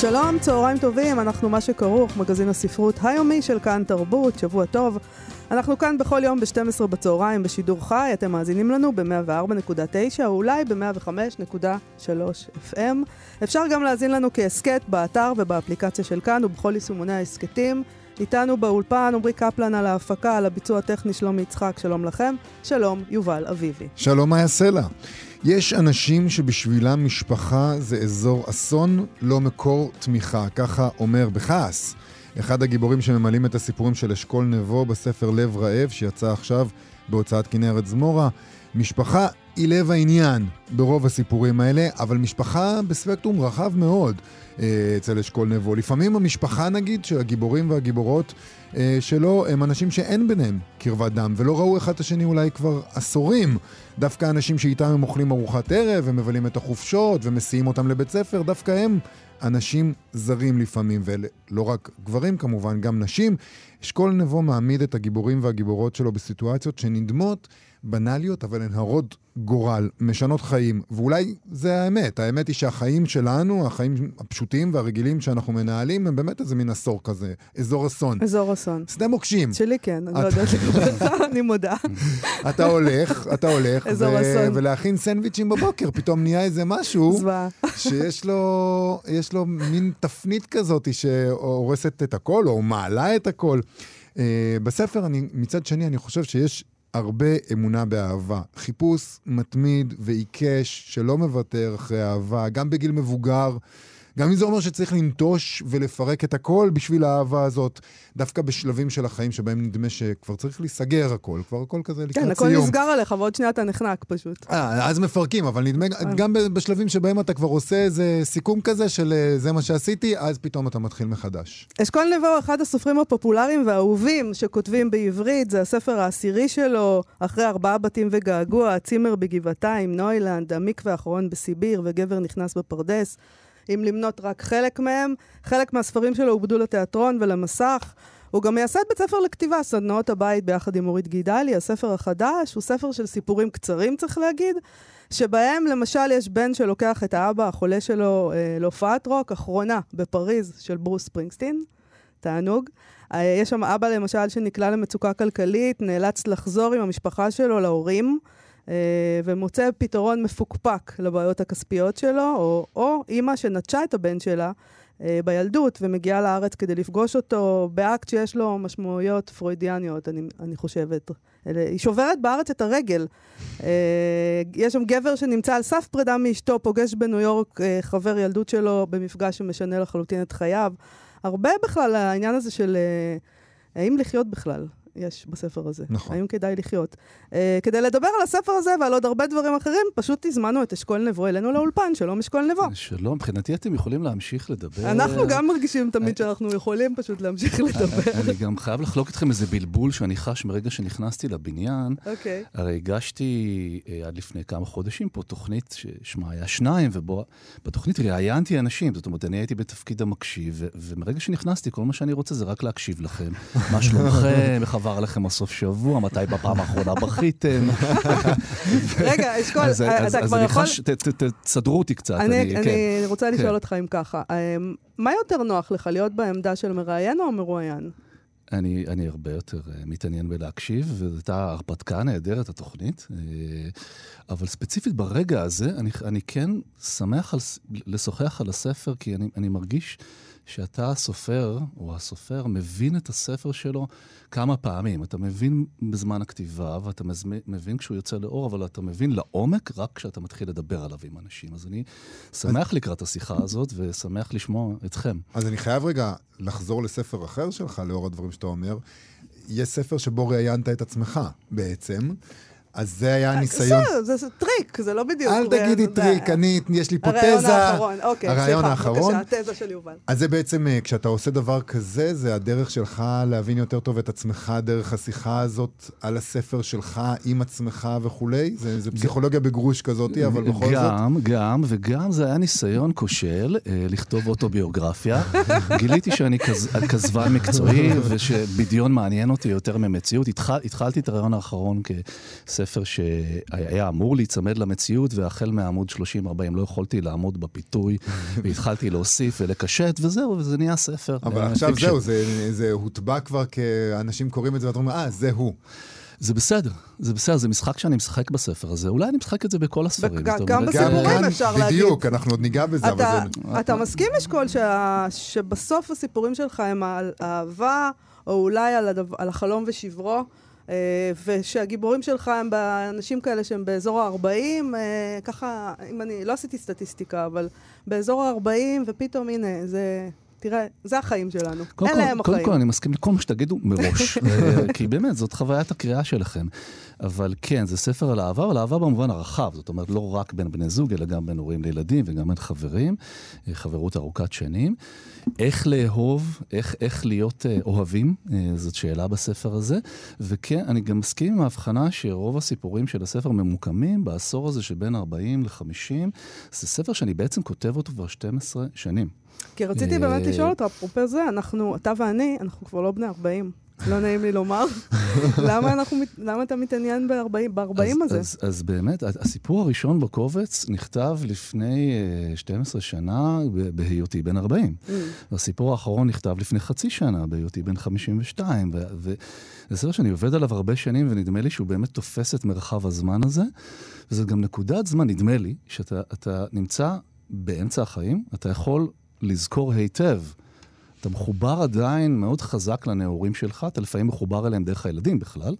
שלום, צהריים טובים, אנחנו מה שכרוך, מגזין הספרות היומי של כאן תרבות, שבוע טוב. אנחנו כאן בכל יום ב-12 בצהריים בשידור חי, אתם מאזינים לנו ב-104.9 או אולי ב-105.3 FM. אפשר גם להאזין לנו כהסכת באתר ובאפליקציה של כאן ובכל יישומוני ההסכתים. איתנו באולפן עמרי קפלן על ההפקה, על הביצוע הטכני שלומי יצחק, שלום לכם. שלום, יובל אביבי. שלום, מאיה סלע. יש אנשים שבשבילם משפחה זה אזור אסון, לא מקור תמיכה. ככה אומר בכעס. אחד הגיבורים שממלאים את הסיפורים של אשכול נבו בספר לב רעב, שיצא עכשיו בהוצאת כנרת זמורה. משפחה היא לב העניין ברוב הסיפורים האלה, אבל משפחה בספקטרום רחב מאוד אצל אשכול נבו. לפעמים המשפחה, נגיד, של הגיבורים והגיבורות אה, שלו, הם אנשים שאין ביניהם קרבת דם, ולא ראו אחד את השני אולי כבר עשורים. דווקא אנשים שאיתם הם אוכלים ארוחת ערב, ומבלים את החופשות, ומסיעים אותם לבית ספר, דווקא הם אנשים זרים לפעמים, ולא רק גברים כמובן, גם נשים. אשכול נבו מעמיד את הגיבורים והגיבורות שלו בסיטואציות שנדמות בנאליות, אבל הן הרות גורל, משנות חיים. ואולי זה האמת. האמת היא שהחיים שלנו, החיים הפשוטים והרגילים שאנחנו מנהלים, הם באמת איזה מין עשור כזה, אזור אסון. אזור אסון. שדה מוקשים. שלי כן, אני לא יודעת לגביך, אני מודה. אתה הולך, אתה הולך, אזור אסון. ולהכין סנדוויצ'ים בבוקר, פתאום נהיה איזה משהו. שיש לו, לו מין תפנית כזאת שהורסת את הכל, או מעלה את הכל. Uh, בספר, אני, מצד שני, אני חושב שיש הרבה אמונה באהבה. חיפוש מתמיד ועיקש שלא מוותר אחרי אהבה, גם בגיל מבוגר. גם אם זה אומר שצריך לנטוש ולפרק את הכל בשביל האהבה הזאת, דווקא בשלבים של החיים שבהם נדמה שכבר צריך להיסגר הכל, כבר הכל כזה לקראת כן, סיום. הכל נסגר עליך, ועוד שנייה אתה נחנק פשוט. אה, אז מפרקים, אבל נדמה, גם ב- בשלבים שבהם אתה כבר עושה איזה סיכום כזה של אה, זה מה שעשיתי, אז פתאום אתה מתחיל מחדש. אשכול נבו אחד הסופרים הפופולריים והאהובים שכותבים בעברית, זה הספר העשירי שלו, אחרי ארבעה בתים וגעגוע, הצימר בגבעתיים, נוילנד, המקווה האחרון בסיביר וגבר נכנס בפרדס. אם למנות רק חלק מהם, חלק מהספרים שלו עובדו לתיאטרון ולמסך. הוא גם מייסד בית ספר לכתיבה, סדנאות הבית ביחד עם אורית גידלי. הספר החדש הוא ספר של סיפורים קצרים, צריך להגיד, שבהם למשל יש בן שלוקח את האבא החולה שלו אה, להופעת רוק, אחרונה, בפריז, של ברוס ספרינגסטין. תענוג. אה, יש שם אבא למשל שנקלע למצוקה כלכלית, נאלץ לחזור עם המשפחה שלו להורים. אה, ומוצא פתרון מפוקפק לבעיות הכספיות שלו, או, או אימא שנטשה את הבן שלה אה, בילדות ומגיעה לארץ כדי לפגוש אותו באקט שיש לו משמעויות פרוידיאניות, אני, אני חושבת. היא שוברת בארץ את הרגל. אה, יש שם גבר שנמצא על סף פרידה מאשתו, פוגש בניו יורק חבר ילדות שלו במפגש שמשנה לחלוטין את חייו. הרבה בכלל העניין הזה של האם לחיות בכלל. יש בספר הזה. נכון. האם כדאי לחיות. Uh, כדי לדבר על הספר הזה ועל עוד הרבה דברים אחרים, פשוט הזמנו את אשכול נבו אלינו לאולפן. שלום, אשכול נבו. שלום, מבחינתי אתם יכולים להמשיך לדבר. אנחנו גם מרגישים תמיד שאנחנו יכולים פשוט להמשיך לדבר. אני גם חייב לחלוק איתכם איזה בלבול שאני חש מרגע שנכנסתי לבניין. אוקיי. הרי הגשתי אה, עד לפני כמה חודשים פה תוכנית ששמה היה שניים, ובתוכנית ראיינתי אנשים, זאת אומרת, אני הייתי בתפקיד המקשיב, ומרגע שנכנסתי, כל מה שאני רוצה זה רק להקשיב לכם. מה שלומכם, איך עבר עליכם הסוף שבוע, מתי בפעם האחרונה בכיתם. רגע, אשכול, אז- אתה אז- אז כבר אני יכול... חש, ת- ת- ת- תסדרו אותי קצת. אני, כן. אני רוצה לשאול כן. אותך אם ככה, אמ, מה יותר נוח לך, להיות בעמדה של מראיין או מרואיין? אני, אני הרבה יותר uh, מתעניין בלהקשיב, וזו הייתה הרפתקה נהדרת, התוכנית. Uh, אבל ספציפית ברגע הזה, אני, אני כן שמח על, לשוחח על הספר, כי אני, אני מרגיש שאתה הסופר, או הסופר, מבין את הספר שלו כמה פעמים. אתה מבין בזמן הכתיבה, ואתה מבין כשהוא יוצא לאור, אבל אתה מבין לעומק רק כשאתה מתחיל לדבר עליו עם אנשים. אז אני שמח לקראת השיחה הזאת, ושמח לשמוע אתכם. אז אני חייב רגע לחזור לספר אחר שלך, לאור הדברים שאתה אומר. יש ספר שבו ראיינת את עצמך, בעצם. אז זה היה הניסיון. בסדר, זה זה טריק, זה לא בדיוק. אל תגידי זה- טריק, אני, יש לי פה הריאיון תזה. האחרון, אוקיי, הריאיון סליחה, האחרון. בבקשה, התזה של יובל. אז זה בעצם, אה, כשאתה עושה דבר כזה, זה הדרך שלך להבין יותר טוב את עצמך דרך השיחה הזאת על הספר שלך עם עצמך וכולי? זה, זה פסיכולוגיה בגרוש כזאת, אבל בכל זאת... גם, גם, וגם זה היה ניסיון כושל אה, לכתוב אוטוביוגרפיה. גיליתי שאני כז- כזבן מקצועי ושבדיון מעניין אותי יותר ממציאות. התחל, התחלתי את הריאיון האחרון כספר שהיה אמור להיצמד למציאות, והחל מעמוד 30-40 לא יכולתי לעמוד בפיתוי, והתחלתי להוסיף ולקשט, וזהו, וזה נהיה ספר. אבל אה, עכשיו fiction. זהו, זה, זה הוטבע כבר כאנשים קוראים את זה ואתה אומר, אה, זה הוא. זה בסדר, זה בסדר, זה משחק שאני משחק בספר הזה. אולי אני משחק את זה בכל הספרים. גם אומרת, בסיפורים אפשר להגיד. בדיוק, אנחנו עוד ניגע בזה, אבל אתה, זה... אתה מסכים, אשכול, שה, שבסוף הסיפורים שלך הם על אהבה, או אולי על, הדבר, על החלום ושברו, ושהגיבורים שלך הם באנשים כאלה שהם באזור ה-40, אה, ככה, אם אני, לא עשיתי סטטיסטיקה, אבל באזור ה-40, ופתאום, הנה, זה... תראה, זה החיים שלנו. קודם אלה כל, הם קודם החיים. כל, אני מסכים לכל מה שתגידו מראש, אה, כי באמת, זאת חוויית הקריאה שלכם. אבל כן, זה ספר על אהבה, אבל אהבה במובן הרחב, זאת אומרת, לא רק בין בני זוג, אלא גם בין הורים לילדים וגם בין חברים, אה, חברות ארוכת שנים. איך לאהוב, איך, איך להיות אה, אוהבים, אה, זאת שאלה בספר הזה. וכן, אני גם מסכים עם ההבחנה שרוב הסיפורים של הספר ממוקמים בעשור הזה שבין 40 ל-50. זה ספר שאני בעצם כותב אותו כבר 12 שנים. כי רציתי באמת לשאול אותך, אפרופו זה, אנחנו, אתה ואני, אנחנו כבר לא בני 40. לא נעים לי לומר. למה, אנחנו, למה אתה מתעניין ב-40 ב-40 אז, הזה? אז, אז באמת, הסיפור הראשון בקובץ נכתב לפני אה, 12 שנה ב- בהיותי בן 40. Mm. והסיפור האחרון נכתב לפני חצי שנה בהיותי בן 52. ו- וזה סרט שאני עובד עליו הרבה שנים, ונדמה לי שהוא באמת תופס את מרחב הזמן הזה. וזה גם נקודת זמן, נדמה לי, שאתה אתה נמצא באמצע החיים, אתה יכול לזכור היטב. אתה מחובר עדיין מאוד חזק לנעורים שלך, אתה לפעמים מחובר אליהם דרך הילדים בכלל,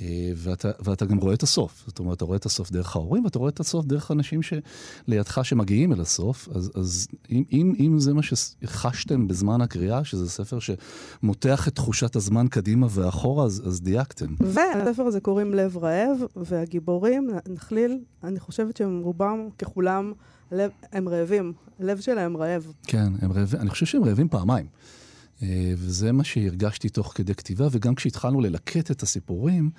אה, ואתה, ואתה גם רואה את הסוף. זאת אומרת, אתה רואה את הסוף דרך ההורים, ואתה רואה את הסוף דרך אנשים שלידך שמגיעים אל הסוף. אז, אז אם, אם, אם זה מה שחשתם בזמן הקריאה, שזה ספר שמותח את תחושת הזמן קדימה ואחורה, אז, אז דייקתם. ולספר הזה קוראים לב רעב, והגיבורים, נכליל, אני חושבת שהם רובם ככולם, לב, הם רעבים. הלב שלהם רעב. כן, הם רעבים, אני חושב שהם רעבים פעמיים. אה, וזה מה שהרגשתי תוך כדי כתיבה, וגם כשהתחלנו ללקט את הסיפורים,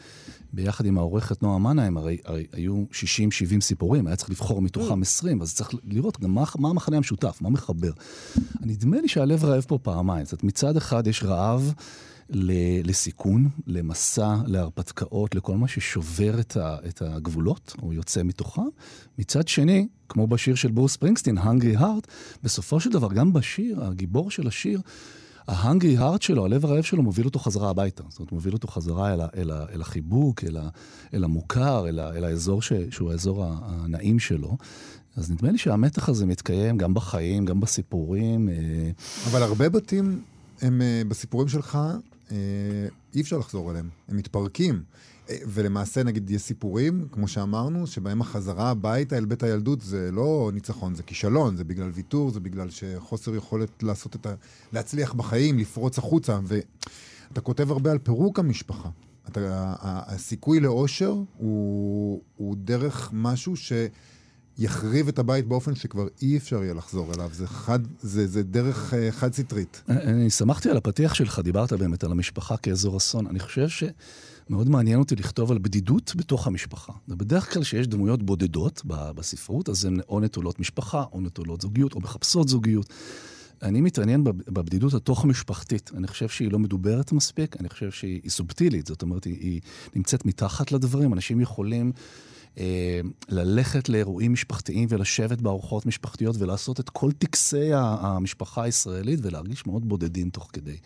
ביחד עם העורכת נועה מנהיים, הרי, הרי היו 60-70 סיפורים, היה צריך לבחור מתוכם 20, אז צריך לראות גם מה, מה המחנה המשותף, מה מחבר. נדמה לי שהלב רעב פה פעמיים. זאת אומרת, מצד אחד יש רעב לסיכון, למסע, להרפתקאות, לכל מה ששובר את, ה- את הגבולות, או יוצא מתוכם. מצד שני, כמו בשיר של בור ספרינגסטין, Hungry Heart, בסופו של דבר, גם בשיר, הגיבור של השיר, ההנגרי הארט שלו, הלב הרעב שלו, מוביל אותו חזרה הביתה. זאת אומרת, מוביל אותו חזרה אל, ה, אל, ה, אל החיבוק, אל, ה, אל המוכר, אל, ה, אל האזור ש, שהוא האזור הנעים שלו. אז נדמה לי שהמתח הזה מתקיים גם בחיים, גם בסיפורים. אה, אבל הרבה בתים, הם אה, בסיפורים שלך, אי אפשר לחזור אליהם. הם מתפרקים. אה, ולמעשה, נגיד, יש סיפורים, כמו שאמרנו, שבהם החזרה הביתה אל בית הילדות זה לא ניצחון, זה כישלון, זה בגלל ויתור, זה בגלל שחוסר יכולת לעשות את ה... להצליח בחיים, לפרוץ החוצה. ואתה כותב הרבה על פירוק המשפחה. אתה, הסיכוי לאושר הוא, הוא דרך משהו ש... יחריב את הבית באופן שכבר אי אפשר יהיה לחזור אליו. זה, חד, זה, זה דרך uh, חד-סטרית. אני שמחתי על הפתיח שלך, דיברת באמת על המשפחה כאזור אסון. אני חושב שמאוד מעניין אותי לכתוב על בדידות בתוך המשפחה. ובדרך כלל כשיש דמויות בודדות בספרות, אז הן או נטולות משפחה, או נטולות זוגיות, או מחפשות זוגיות. אני מתעניין בב- בבדידות התוך-משפחתית. אני חושב שהיא לא מדוברת מספיק, אני חושב שהיא היא סובטילית. זאת אומרת, היא, היא נמצאת מתחת לדברים. אנשים יכולים אה, ללכת לאירועים משפחתיים ולשבת בארוחות משפחתיות ולעשות את כל טקסי המשפחה הישראלית ולהרגיש מאוד בודדים תוך כדי.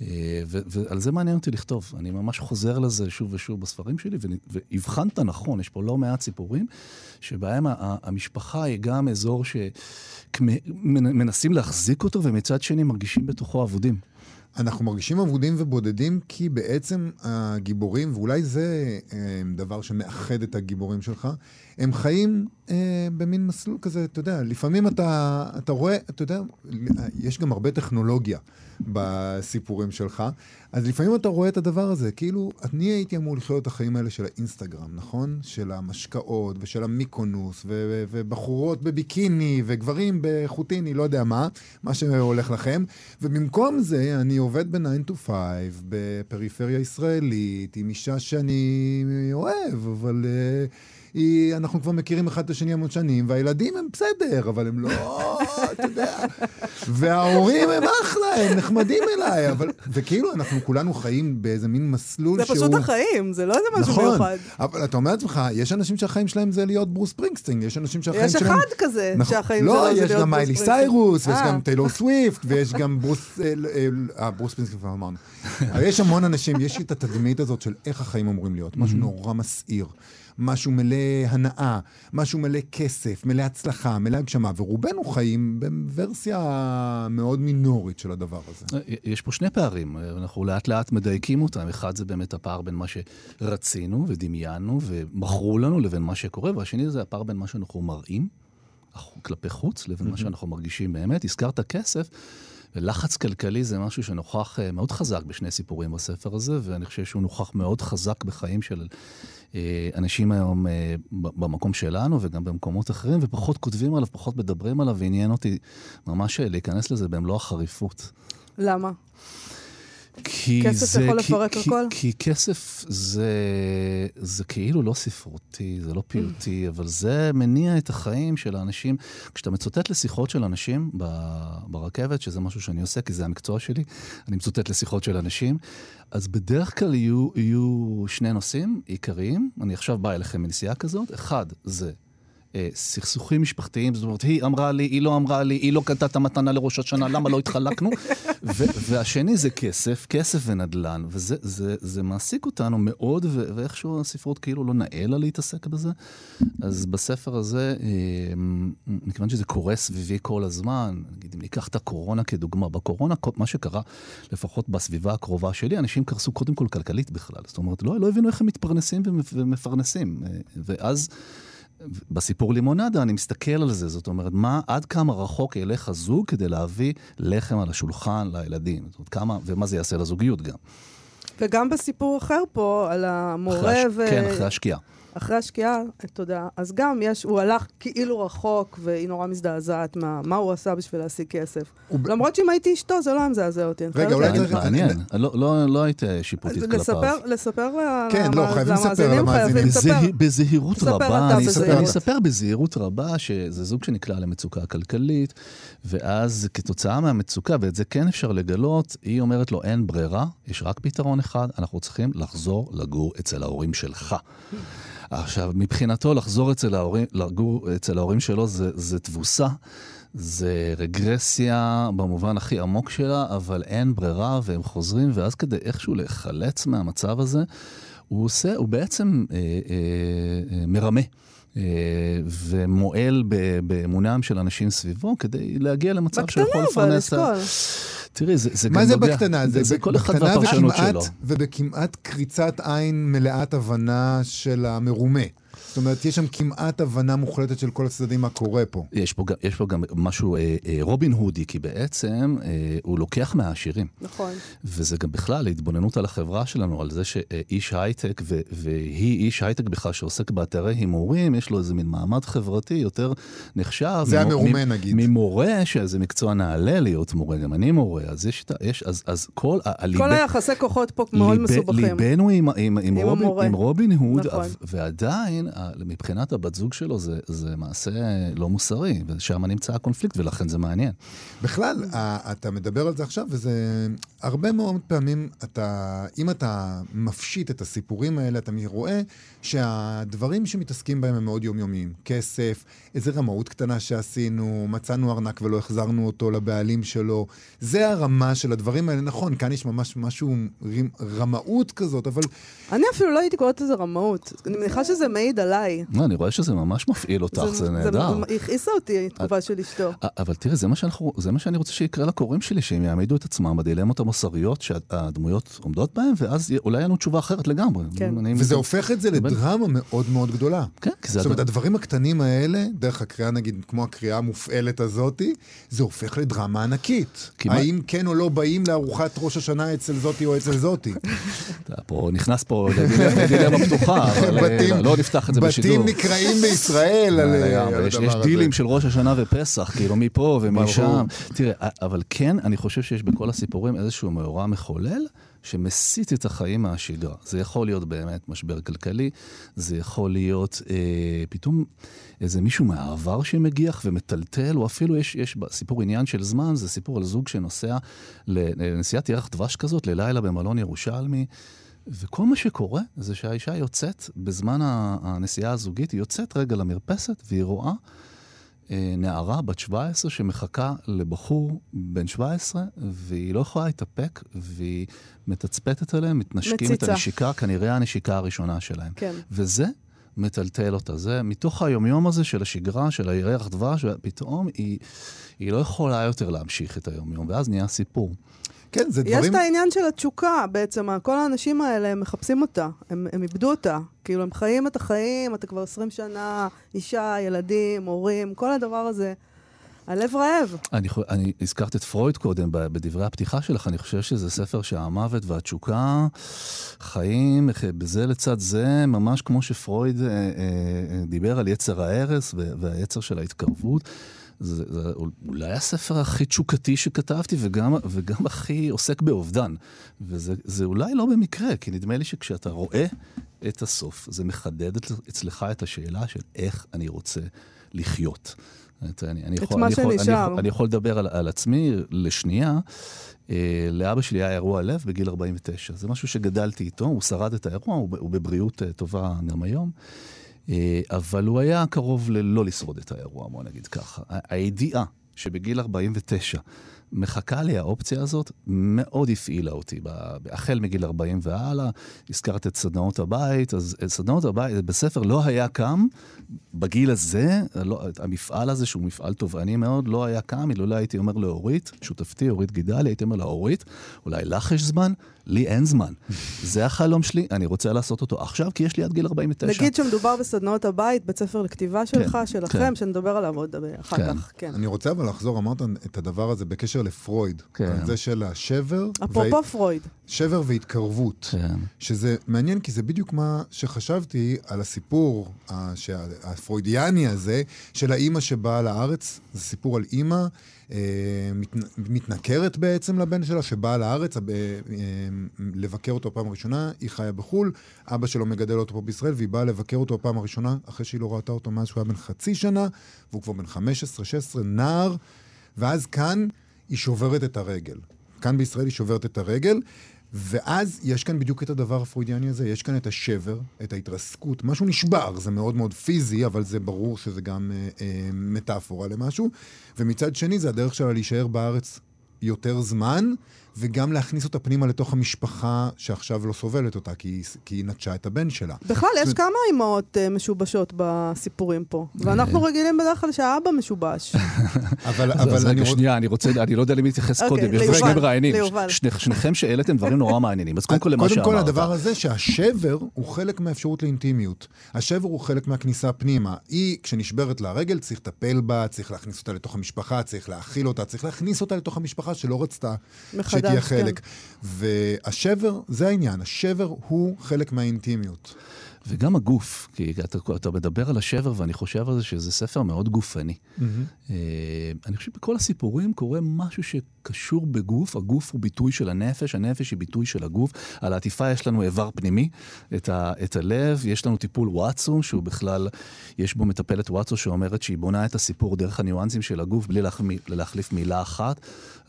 אה, ועל זה מעניין אותי לכתוב. אני ממש חוזר לזה שוב ושוב בספרים שלי, והבחנת נכון, יש פה לא מעט סיפורים, שבהם המשפחה היא גם אזור שמנסים להחזיק אותו, ומצד שני מרגישים בתוכו אבודים. אנחנו מרגישים אבודים ובודדים כי בעצם הגיבורים, ואולי זה אה, דבר שמאחד את הגיבורים שלך, הם חיים אה, במין מסלול כזה, אתה יודע, לפעמים אתה, אתה רואה, אתה יודע, יש גם הרבה טכנולוגיה. בסיפורים שלך. אז לפעמים אתה רואה את הדבר הזה, כאילו, אני הייתי אמור לחיות את החיים האלה של האינסטגרם, נכון? של המשקאות ושל המיקונוס, ו- ובחורות בביקיני, וגברים בחוטיני, לא יודע מה, מה שהולך לכם. ובמקום זה, אני עובד ב-9 to 5, בפריפריה ישראלית, עם אישה שאני אוהב, אבל... Uh, היא, אנחנו כבר מכירים אחד את השני המון שנים, והילדים הם בסדר, אבל הם לא, אתה יודע. וההורים הם אחלה, הם נחמדים אליי, אבל... וכאילו, אנחנו כולנו חיים באיזה מין מסלול זה שהוא... פשוט החיים, זה לא איזה משהו נכון, מיוחד. אבל אתה אומר לעצמך, יש אנשים שהחיים שלהם זה להיות ברוס ספרינגסטין, יש אנשים שהחיים יש שלהם... אחד כזה, נכון. שהחיים לא, שלו זה יש להיות גם ברוס מיילי ספרינגסטין. סיירוס, ויש אה. גם טיילור סוויפט, ויש גם ברוס... אה, אה, אה, ברוס ספרינגסטין כבר אמרנו. יש המון אנשים, יש את התדמית הזאת של איך החיים אמורים להיות, משהו נורא מסעיר. משהו מלא הנאה, משהו מלא כסף, מלא הצלחה, מלא הגשמה, ורובנו חיים בוורסיה מאוד מינורית של הדבר הזה. יש פה שני פערים, אנחנו לאט לאט מדייקים אותם. אחד זה באמת הפער בין מה שרצינו ודמיינו ומכרו לנו לבין מה שקורה, והשני זה הפער בין מה שאנחנו מראים כלפי חוץ לבין מה שאנחנו מרגישים באמת. הזכרת כסף. ולחץ כלכלי זה משהו שנוכח אה, מאוד חזק בשני סיפורים בספר הזה, ואני חושב שהוא נוכח מאוד חזק בחיים של אה, אנשים היום אה, במקום שלנו וגם במקומות אחרים, ופחות כותבים עליו, פחות מדברים עליו, ועניין אותי ממש להיכנס לזה במלוא החריפות. למה? כי כסף זה, יכול כי, לפרק כי, הכל? כי כסף זה, זה כאילו לא ספרותי, זה לא פיוטי, אבל זה מניע את החיים של האנשים. כשאתה מצוטט לשיחות של אנשים ברכבת, שזה משהו שאני עושה, כי זה המקצוע שלי, אני מצוטט לשיחות של אנשים, אז בדרך כלל יהיו, יהיו שני נושאים עיקריים. אני עכשיו בא אליכם מנסיעה כזאת. אחד, זה סכסוכים משפחתיים, זאת אומרת, היא אמרה לי, היא לא אמרה לי, היא לא קנתה את המתנה לראש השנה, למה לא התחלקנו? והשני זה כסף, כסף ונדל"ן, וזה זה, זה מעסיק אותנו מאוד, ואיכשהו הספרות כאילו לא נאה לה להתעסק בזה. אז בספר הזה, אה, מכיוון שזה קורה סביבי כל הזמן, נגיד אם ניקח את הקורונה כדוגמה, בקורונה, מה שקרה, לפחות בסביבה הקרובה שלי, אנשים קרסו קודם כל כלכלית בכלל. זאת אומרת, לא, לא הבינו איך הם מתפרנסים ומפרנסים. אה, ואז... בסיפור לימונדה אני מסתכל על זה, זאת אומרת, מה, עד כמה רחוק ילך הזוג כדי להביא לחם על השולחן לילדים. זאת אומרת, כמה, ומה זה יעשה לזוגיות גם. וגם בסיפור אחר פה, על המורה אחרי, הש... ו... כן, אחרי השקיעה. אחרי השקיעה, תודה. אז גם יש, הוא הלך כאילו רחוק, והיא נורא מזדעזעת מה, מה הוא עשה בשביל להשיג כסף. הוא... למרות שאם הייתי אשתו, זה לא היה מזעזע אותי. רגע, אולי להגיד. צריך- מעניין, לא, לא, לא היית שיפוטית כלפיו. לספר, לספר כן, לא, חייבים לספר חייבים למאזינים. בזהירות ספר רבה, אני אספר. אני אספר בזהירות רבה שזה זוג שנקלע למצוקה כלכלית, ואז כתוצאה מהמצוקה, ואת זה כן אפשר לגלות, היא אומרת לו, אין ברירה, יש רק פתרון אחד, אנחנו צריכים לחזור לגור אצל ההורים שלך. עכשיו, מבחינתו, לחזור אצל ההורים, לגור אצל ההורים שלו זה, זה תבוסה. זה רגרסיה במובן הכי עמוק שלה, אבל אין ברירה והם חוזרים, ואז כדי איכשהו להיחלץ מהמצב הזה, הוא עושה, הוא בעצם אה, אה, אה, מרמה. אה, ומועל באמונם של אנשים סביבו כדי להגיע למצב בקטנה, שיכול אבל לפרנס. את ה- לשקול. תראי, זה, זה מה גם זה נוגע, בקטנה? זה, זה כל אחד והפרשנות שלו. ובכמעט קריצת עין מלאת הבנה של המרומה. זאת אומרת, יש שם כמעט הבנה מוחלטת של כל הצדדים מה קורה פה. יש פה, גם- יש פה גם משהו אה, אה, רובין הודי, כי בעצם אה, הוא לוקח מהעשירים. נכון. וזה גם בכלל התבוננות על החברה שלנו, על זה שאיש הייטק, ו- והיא איש הייטק בכלל שעוסק באתרי הימורים, יש לו איזה מין מעמד חברתי יותר נחשב. זה המרומה, מ- נגיד. ממורה, שזה מקצוע נעלה להיות מורה, גם אני מורה, אז יש, את ה- יש אז, אז כל ה... כל היחסי כוחות פה מאוד ליב- מסובכים. ליבנו עם, עם, עם, עם רובין. עם רובין הוד, נכון. ועדיין, ה- מבחינת הבת זוג שלו, זה, זה מעשה לא מוסרי, ושם נמצא הקונפליקט, ולכן זה מעניין. בכלל, אתה מדבר על זה עכשיו, וזה... הרבה מאוד פעמים, אתה, אם אתה מפשיט את הסיפורים האלה, אתה רואה שהדברים שמתעסקים בהם הם מאוד יומיומיים. כסף, איזה רמאות קטנה שעשינו, מצאנו ארנק ולא החזרנו אותו לבעלים שלו. זה הרמה של הדברים האלה. נכון, כאן יש ממש משהו, רמאות כזאת, אבל אני אפילו לא הייתי קוראת לזה רמאות. אני מניחה שזה מעיד תמיד עליי. לא, אני רואה שזה ממש מפעיל אותך, זה נהדר. זה הכעיסה אותי, התגובה של אשתו. אבל תראה, זה מה, שאנחנו, זה מה שאני רוצה שיקרה לקוראים שלי, שהם יעמידו את עצמם בדילמות המוסריות שהדמויות עומדות בהן, ואז אולי יהיה לנו תשובה אחרת לגמרי. כן. וזה. הופך את זה לדרמה מאוד מאוד גדולה. כן, כי זה... זאת אומרת, הדברים הקטנים האלה, דרך הקריאה, נגיד, כמו הקריאה המופעלת הזאתי, זה הופך לדרמה ענקית. האם כן או לא באים לארוחת ראש השנה אצל זאתי או אצל זאתי? אתה פה נכנס פה לדילמה פתוחה, אבל לא נפתח את זה בשידור. בתים נקראים בישראל על הדבר הזה. יש דילים של ראש השנה ופסח, כאילו מפה ומשם. תראה, אבל כן, אני חושב שיש בכל הסיפורים איזשהו מאורע מחולל. שמסיט את החיים מהשגרה. זה יכול להיות באמת משבר כלכלי, זה יכול להיות אה, פתאום איזה מישהו מהעבר שמגיח ומטלטל, או אפילו יש, יש סיפור עניין של זמן, זה סיפור על זוג שנוסע לנסיעת ירח דבש כזאת, ללילה במלון ירושלמי. וכל מה שקורה זה שהאישה יוצאת, בזמן הנסיעה הזוגית, היא יוצאת רגע למרפסת והיא רואה אה, נערה בת 17 שמחכה לבחור בן 17, והיא לא יכולה להתאפק, והיא מתצפתת עליהם, מתנשקים מציצה. את הנשיקה, כנראה הנשיקה הראשונה שלהם. כן. וזה מטלטל אותה. זה מתוך היומיום הזה של השגרה, של הירח דבש, ופתאום היא, היא לא יכולה יותר להמשיך את היומיום, ואז נהיה סיפור. כן, זה דברים... יש את העניין של התשוקה בעצם, כל האנשים האלה, הם מחפשים אותה, הם, הם איבדו אותה. כאילו, הם חיים את החיים, אתה כבר 20 שנה, אישה, ילדים, הורים, כל הדבר הזה. הלב רעב. אני, אני הזכרת את פרויד קודם בדברי הפתיחה שלך, אני חושב שזה ספר שהמוות והתשוקה חיים בזה לצד זה, ממש כמו שפרויד אה, אה, דיבר על יצר ההרס והיצר של ההתקרבות. זה, זה אולי הספר הכי תשוקתי שכתבתי, וגם, וגם הכי עוסק באובדן. וזה אולי לא במקרה, כי נדמה לי שכשאתה רואה את הסוף, זה מחדד אצלך את השאלה של איך אני רוצה לחיות. את, אני, אני, יכול, מה אני, יכול, אני, יכול, אני יכול לדבר על, על עצמי לשנייה. אה, לאבא שלי היה אירוע לב בגיל 49. זה משהו שגדלתי איתו, הוא שרד את האירוע, הוא, הוא בבריאות אה, טובה גם היום. אה, אבל הוא היה קרוב ללא לשרוד את האירוע, בוא נגיד ככה. הידיעה שבגיל 49 מחכה לי האופציה הזאת, מאוד הפעילה אותי. החל מגיל 40 והלאה, הזכרת את סדנאות הבית, אז סדנאות הבית, בספר לא היה קם, בגיל הזה, לא, המפעל הזה, שהוא מפעל תובעני מאוד, לא היה קם, אילולא הייתי אומר לאורית, שותפתי, אורית גידלי, הייתי אומר לה, אורית, אולי לך יש זמן? לי אין זמן. זה החלום שלי, אני רוצה לעשות אותו עכשיו, כי יש לי עד גיל 49. נגיד שמדובר בסדנאות הבית, בית ספר לכתיבה שלך, כן, שלכם, כן. שנדבר עליו עוד אחר כן. כך. כן. אני רוצה אבל לחזור, אמרת את הדבר הזה בקשר לפרויד. כן. זה של השבר. אפרופו ו... פרויד. שבר והתקרבות. כן. שזה מעניין, כי זה בדיוק מה שחשבתי על הסיפור הפרוידיאני הזה, של האימא שבאה לארץ. זה סיפור על אימא. אה, מתנכרת בעצם לבן שלה, שבאה לארץ אה, לבקר אותו פעם ראשונה, היא חיה בחו"ל, אבא שלו מגדל אותו פה בישראל, והיא באה לבקר אותו פעם הראשונה, אחרי שהיא לא ראתה אותו מאז שהוא היה בן חצי שנה, והוא כבר בן 15-16, נער, ואז כאן היא שוברת את הרגל. כאן בישראל היא שוברת את הרגל, ואז יש כאן בדיוק את הדבר הפרוידיאני הזה, יש כאן את השבר, את ההתרסקות, משהו נשבר, זה מאוד מאוד פיזי, אבל זה ברור שזה גם אה, אה, מטאפורה למשהו. ומצד שני, זה הדרך שלה להישאר בארץ יותר זמן, וגם להכניס אותה פנימה לתוך המשפחה שעכשיו לא סובלת אותה, כי היא, כי היא נטשה את הבן שלה. בכלל, יש כמה אימהות uh, משובשות בסיפורים פה, ואנחנו רגילים בדרך כלל שהאבא משובש. אבל, אבל אז רגע, שנייה, אני רוצה, אני לא יודע למי להתייחס אוקיי, קודם, יש פה שני מראיינים. שניכם שהעליתם דברים נורא מעניינים, אז קודם כל למה שאמרת. קודם כל, הדבר הזה שהשבר הוא חלק מהאפשרות לאינטימיות. השבר הוא חלק מהכניסה פנימה. היא, כשנשברת לה הרגל, צריך לטפל בה, צריך להכניס אותה לתוך המשפחה, צריך להאכיל אותה, צריך להכניס אותה לתוך המשפחה שלא רצתה תהיה כן. חלק. כן. והשבר, זה העניין, השבר הוא חלק מהאינטימיות. וגם הגוף, כי אתה, אתה מדבר על השבר ואני חושב על זה שזה ספר מאוד גופני. Mm-hmm. אני חושב שבכל הסיפורים קורה משהו שקשור בגוף, הגוף הוא ביטוי של הנפש, הנפש היא ביטוי של הגוף. על העטיפה יש לנו איבר פנימי, את, ה, את הלב, יש לנו טיפול וואטסו, שהוא בכלל, יש בו מטפלת וואטסו שאומרת שהיא בונה את הסיפור דרך הניואנסים של הגוף, בלי להחליף, להחליף מילה אחת.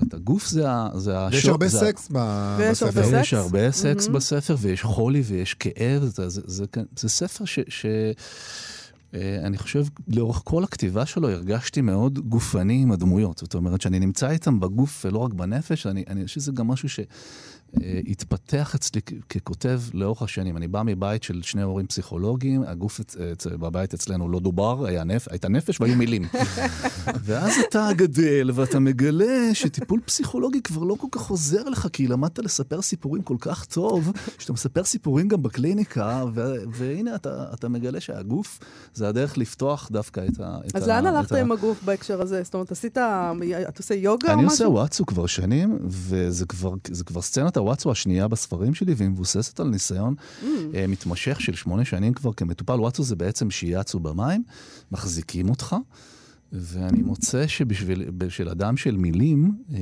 את הגוף זה, זה השוק. ויש הרבה זה... סקס בספר. ויש הרבה סקס mm-hmm. בספר, ויש חולי ויש כאב, זה, זה, זה, זה ספר ש... ש... אה, אני חושב, לאורך כל הכתיבה שלו הרגשתי מאוד גופני עם הדמויות. זאת אומרת, שאני נמצא איתם בגוף ולא רק בנפש, אני, אני חושב שזה גם משהו ש... אה, התפתח אצלי ככותב לאורך השנים. אני בא מבית של שני הורים פסיכולוגיים, הגוף בבית אצלנו לא דובר, היה נפ... הייתה נפש והיו מילים. ואז אתה גדל ואתה מגלה שטיפול פסיכולוגי כבר לא כל כך עוזר לך, כי למדת לספר סיפורים כל כך טוב, שאתה מספר סיפורים גם בקליניקה, ו... והנה אתה, אתה מגלה שהגוף זה הדרך לפתוח דווקא את ה... אז. לאן הלכת. עם הגוף בהקשר הזה? זאת אומרת, עשית, אתה עושה יוגה או משהו? אני עושה וואטסו כבר שנים, וזה כבר, כבר סצנת הוואטסו השנייה בספרים שלי, והיא מבוססת על ניסיון mm. uh, מתמשך של שמונה שנים כבר כמטופל. וואטסו זה בעצם שיאצו במים, מחזיקים אותך. ואני מוצא שבשביל אדם של מילים, אה,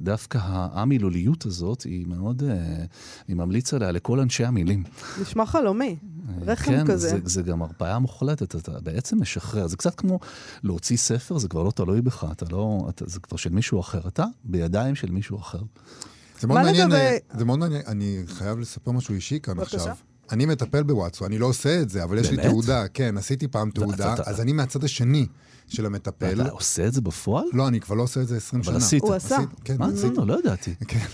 דווקא המילוליות הזאת היא מאוד, אה, אני ממליץ עליה לכל אנשי המילים. נשמע חלומי, רחם כן, כזה. כן, זה, זה גם הרפאיה מוחלטת, אתה בעצם משחרר. זה קצת כמו להוציא ספר, זה כבר לא תלוי בך, אתה לא, אתה, זה כבר של מישהו אחר. אתה בידיים של מישהו אחר. זה מאוד מעניין, לגבי... זה מאוד מעניין, אני חייב לספר משהו אישי כאן בבקשה. עכשיו. אני מטפל בוואטסו, אני לא עושה את זה, אבל יש לי תעודה, כן, עשיתי פעם תעודה, אז אני מהצד השני. של המטפל. אתה עושה את זה בפועל? לא, אני כבר לא עושה את זה 20 שנה. אבל עשית. הוא עשה. כן, מה? לא, לא ידעתי. כן.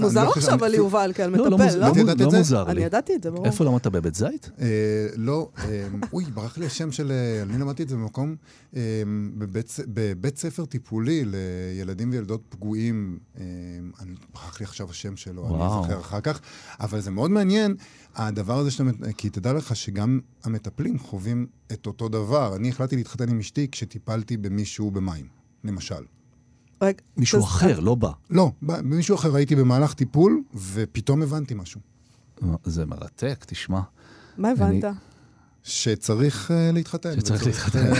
מוזר עכשיו על יובל כעל מטפל, לא? לא מוזר לי. אני ידעתי את זה, ברור. איפה למדת? בבית זית? לא, אוי, ברח לי השם של... אני למדתי את זה במקום, בבית ספר טיפולי לילדים וילדות פגועים. ברח לי עכשיו השם שלו, אני אזכר אחר כך. אבל זה מאוד מעניין, הדבר הזה שאתה... כי תדע לך שגם המטפלים חווים את אותו דבר. אני החלטתי להתחתן עם אשתי כשטיפלתי במישהו במים, למשל. רגע, מישהו אחר, לא בא. לא, מישהו אחר הייתי במהלך טיפול, ופתאום הבנתי משהו. זה מרתק, תשמע. מה הבנת? שצריך uh, להתחתן. שצריך להתחתן. Uh,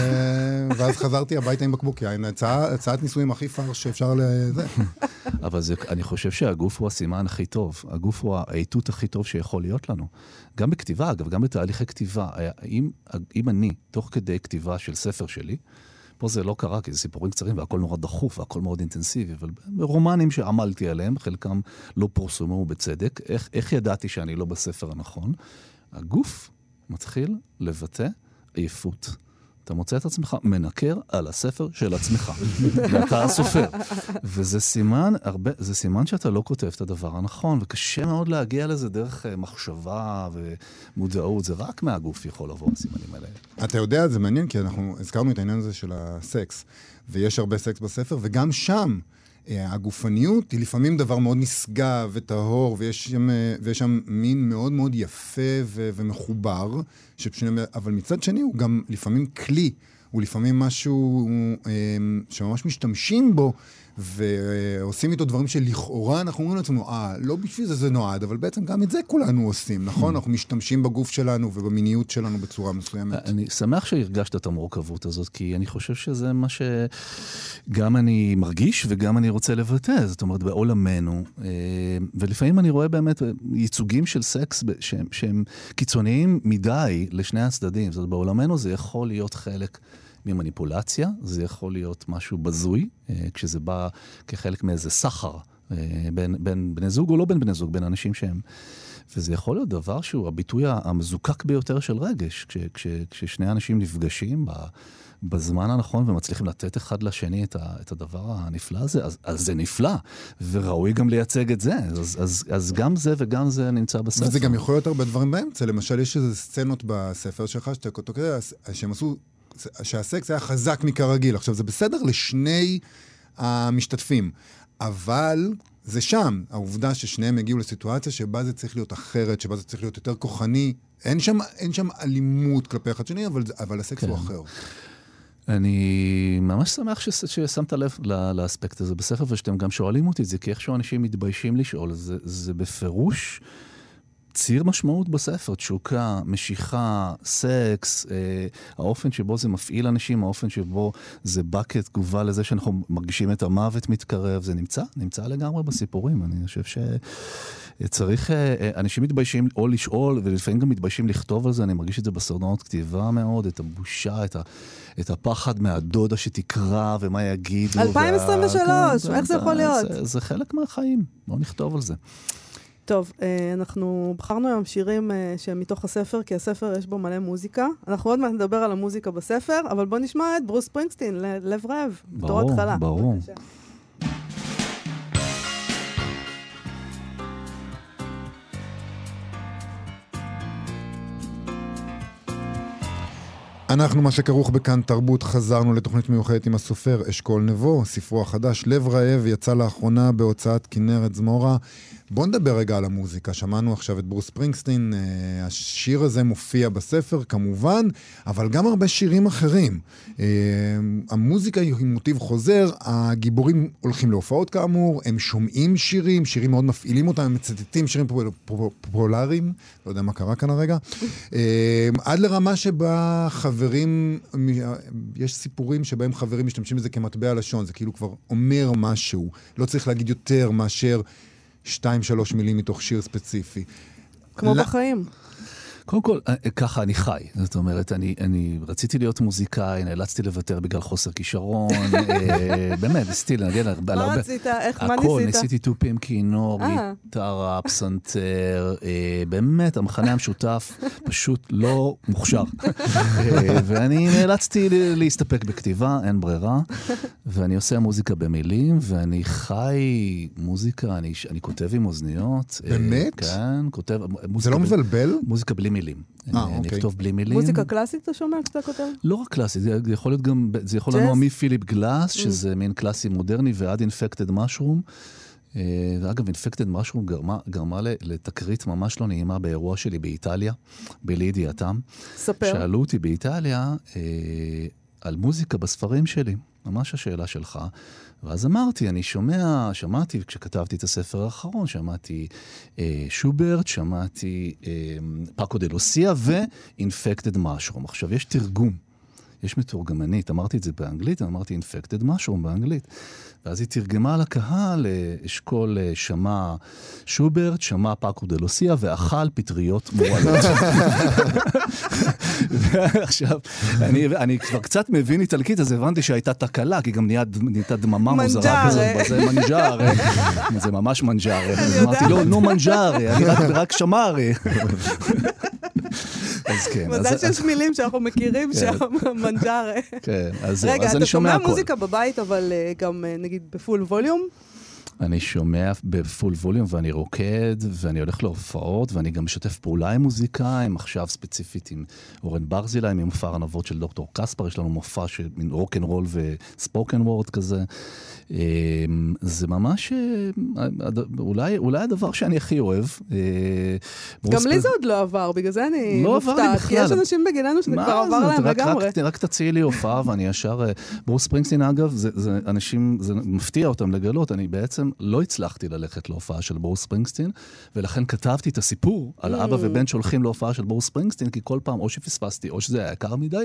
ואז חזרתי הביתה עם בקבוק יין, הצעה, הצעת נישואים הכי פר שאפשר לזה. אבל זה, אני חושב שהגוף הוא הסימן הכי טוב. הגוף הוא האיתות הכי טוב שיכול להיות לנו. גם בכתיבה, אגב, גם בתהליכי כתיבה. אם, אם אני, תוך כדי כתיבה של ספר שלי, פה זה לא קרה, כי זה סיפורים קצרים והכל נורא דחוף והכל מאוד אינטנסיבי, אבל רומנים שעמלתי עליהם, חלקם לא פורסמו בצדק. איך, איך ידעתי שאני לא בספר הנכון? הגוף מתחיל לבטא עייפות. אתה מוצא את עצמך מנקר על הספר של עצמך, ואתה הסופר. וזה סימן, הרבה, זה סימן שאתה לא כותב את הדבר הנכון, וקשה מאוד להגיע לזה דרך uh, מחשבה ומודעות, זה רק מהגוף יכול לבוא הסימנים האלה. אתה יודע, זה מעניין, כי אנחנו הזכרנו את העניין הזה של הסקס, ויש הרבה סקס בספר, וגם שם... אה, הגופניות היא לפעמים דבר מאוד נשגב וטהור, ויש שם, אה, ויש שם מין מאוד מאוד יפה ו- ומחובר, שפשוט, אבל מצד שני הוא גם לפעמים כלי, הוא לפעמים משהו אה, שממש משתמשים בו ועושים איתו דברים שלכאורה אנחנו אומרים לעצמנו, אה, לא בשביל זה זה נועד, אבל בעצם גם את זה כולנו עושים, נכון? אנחנו משתמשים בגוף שלנו ובמיניות שלנו בצורה מסוימת. אני שמח שהרגשת את המורכבות הזאת, כי אני חושב שזה מה שגם אני מרגיש וגם אני רוצה לבטא, זאת אומרת, בעולמנו. אה, ולפעמים אני רואה באמת ייצוגים של סקס שהם, שהם קיצוניים מדי לשני הצדדים. זאת אומרת, בעולמנו זה יכול להיות חלק... ממניפולציה, זה יכול להיות משהו בזוי, אה, כשזה בא כחלק מאיזה סחר אה, בין, בין בני זוג או לא בין בני זוג, בין אנשים שהם... וזה יכול להיות דבר שהוא הביטוי המזוקק ביותר של רגש, כש, כש, כששני אנשים נפגשים ב, בזמן הנכון ומצליחים לתת אחד לשני את, ה, את הדבר הנפלא הזה, אז, אז זה נפלא, וראוי גם לייצג את זה. אז, אז, אז גם זה וגם זה נמצא בספר. וזה גם יכול להיות הרבה דברים באמצע. למשל, יש איזה סצנות בספר שלך, שאתה כותב, שהם עשו שהסקס היה חזק מכרגיל. עכשיו, זה בסדר לשני המשתתפים, אבל זה שם. העובדה ששניהם הגיעו לסיטואציה שבה זה צריך להיות אחרת, שבה זה צריך להיות יותר כוחני. אין שם, אין שם אלימות כלפי אחד שני, אבל, אבל הסקס כן. הוא אחר. אני ממש שמח ש... ששמת לב לאספקט הזה בספר, ושאתם גם שואלים אותי את זה, כי איכשהו אנשים מתביישים לשאול, זה, זה בפירוש ציר משמעות בספר, תשוקה, משיכה, סקס, אה, האופן שבו זה מפעיל אנשים, האופן שבו זה בא כתגובה לזה שאנחנו מרגישים את המוות מתקרב, זה נמצא, נמצא לגמרי בסיפורים. אני חושב שצריך, אה, אה, אנשים מתביישים או לשאול, ולפעמים גם מתביישים לכתוב על זה, אני מרגיש את זה בסרטונות כתיבה מאוד, את הבושה, את, ה, את הפחד מהדודה שתקרא ומה יגידו. 2023, וה... איך זה יכול להיות? זה, זה חלק מהחיים, בואו נכתוב על זה. טוב, אה, אנחנו בחרנו היום שירים אה, שהם מתוך הספר, כי הספר יש בו מלא מוזיקה. אנחנו עוד מעט נדבר על המוזיקה בספר, אבל בוא נשמע את ברוס פרינגסטין, לב רעב, בתור ברור, התחלה. ברור. בבקשה. אנחנו, מה שכרוך בכאן תרבות, חזרנו לתוכנית מיוחדת עם הסופר אשכול נבו, ספרו החדש, לב רעב, יצא לאחרונה בהוצאת כנרת זמורה. בואו נדבר רגע על המוזיקה. שמענו עכשיו את ברוס פרינגסטין, אה, השיר הזה מופיע בספר כמובן, אבל גם הרבה שירים אחרים. אה, המוזיקה היא מוטיב חוזר, הגיבורים הולכים להופעות כאמור, הם שומעים שירים, שירים מאוד מפעילים אותם, הם מצטטים שירים פופול- פופ- פופולריים, לא יודע מה קרה כאן הרגע, אה, עד לרמה שבה חברים, יש סיפורים שבהם חברים משתמשים בזה כמטבע לשון, זה כאילו כבר אומר משהו, לא צריך להגיד יותר מאשר שתיים, שלוש מילים מתוך שיר ספציפי. כמו לא- בחיים. קודם כל, אה, ככה אני חי. זאת אומרת, אני, אני רציתי להיות מוזיקאי, נאלצתי לוותר בגלל חוסר כישרון. אה, באמת, ניסיתי לנגן על על מה הרבה... רצית? איך, מה הכל, ניסית? ניסיתי תופים, כינור, אה. גיטרה, פסנתר, באמת, המחנה המשותף פשוט לא מוכשר. ואני נאלצתי ל- להסתפק בכתיבה, אין ברירה, ואני עושה מוזיקה במילים, ואני חי מוזיקה, אני, אני כותב עם אוזניות. באמת? כן, כותב... זה לא מבלבל? מוזיקה בלי מילים. אה, אני, אני אוקיי. אכתוב בלי מילים. מוזיקה קלאסית אתה שומע כשאתה כותב? לא רק קלאסי, זה יכול להיות גם, זה יכול? לנוע מפיליפ גלאס, Mm. שזה מין קלאסי מודרני, ועד אינפקטד משרום. אגב, אינפקטד משרום גרמה, לתקרית ממש לא נעימה באירוע שלי באיטליה, בלי ידיעתם. ספר. שאלו אותי באיטליה אה, על מוזיקה בספרים שלי, ממש השאלה שלך. ואז אמרתי, אני שומע, שמעתי, כשכתבתי את הספר האחרון, שמעתי אה, שוברט, שמעתי אה, פאקו דה לוסיה ואינפקטד משרום. עכשיו, יש תרגום, יש מתורגמנית, אמרתי את זה באנגלית, אמרתי אינפקטד משרום באנגלית. ואז היא תרגמה לקהל, אה, אשכול אה, שמע שוברט, שמע פאקו דה לוסיה ואכל פטריות מורעלות. ועכשיו, אני, אני כבר קצת מבין איטלקית, אז הבנתי שהייתה תקלה, כי גם נהייתה דממה מוזרה כזאת. בזה, מנג'ארה. זה ממש מנג'ארה. אמרתי לו, נו מנג'ארה, אני רק, רק שמארי. אז כן. מזל שיש מילים שאנחנו מכירים שם, מנג'ארה. כן, אז זהו, רגע, אז אתה אני שומע שומע הכל. מוזיקה בבית, אבל אה, גם אה, נגיד בפול ווליום? אני שומע בפול ווליום ואני רוקד, ואני הולך להופעות, ואני גם משתף פעולה עם מוזיקאים, עכשיו ספציפית עם אורן ברזילי, ממופע ארנבות של דוקטור קספר, יש לנו מופע של מין רוקנרול וספוקן וורד כזה. אמ, זה ממש אה, אולי, אולי הדבר שאני הכי אוהב. אה, גם לי זה עוד לא עבר, בגלל זה אני לא מופתעת. כי. יש אנשים בגילנו שזה כבר עבר? להם רק- לגמרי. רק, רק תציעי לי הופעה ואני ישר... אה, ברוס ספרינגסטין, אגב, זה, זה אנשים, זה מפתיע אותם לגלות, אני בעצם לא הצלחתי ללכת להופעה של ברוס ספרינגסטין, ולכן כתבתי את הסיפור על אבא Mm. ובן שהולכים להופעה של ברוס ספרינגסטין, כי כל פעם או שפספסתי או שזה היה יקר מדי,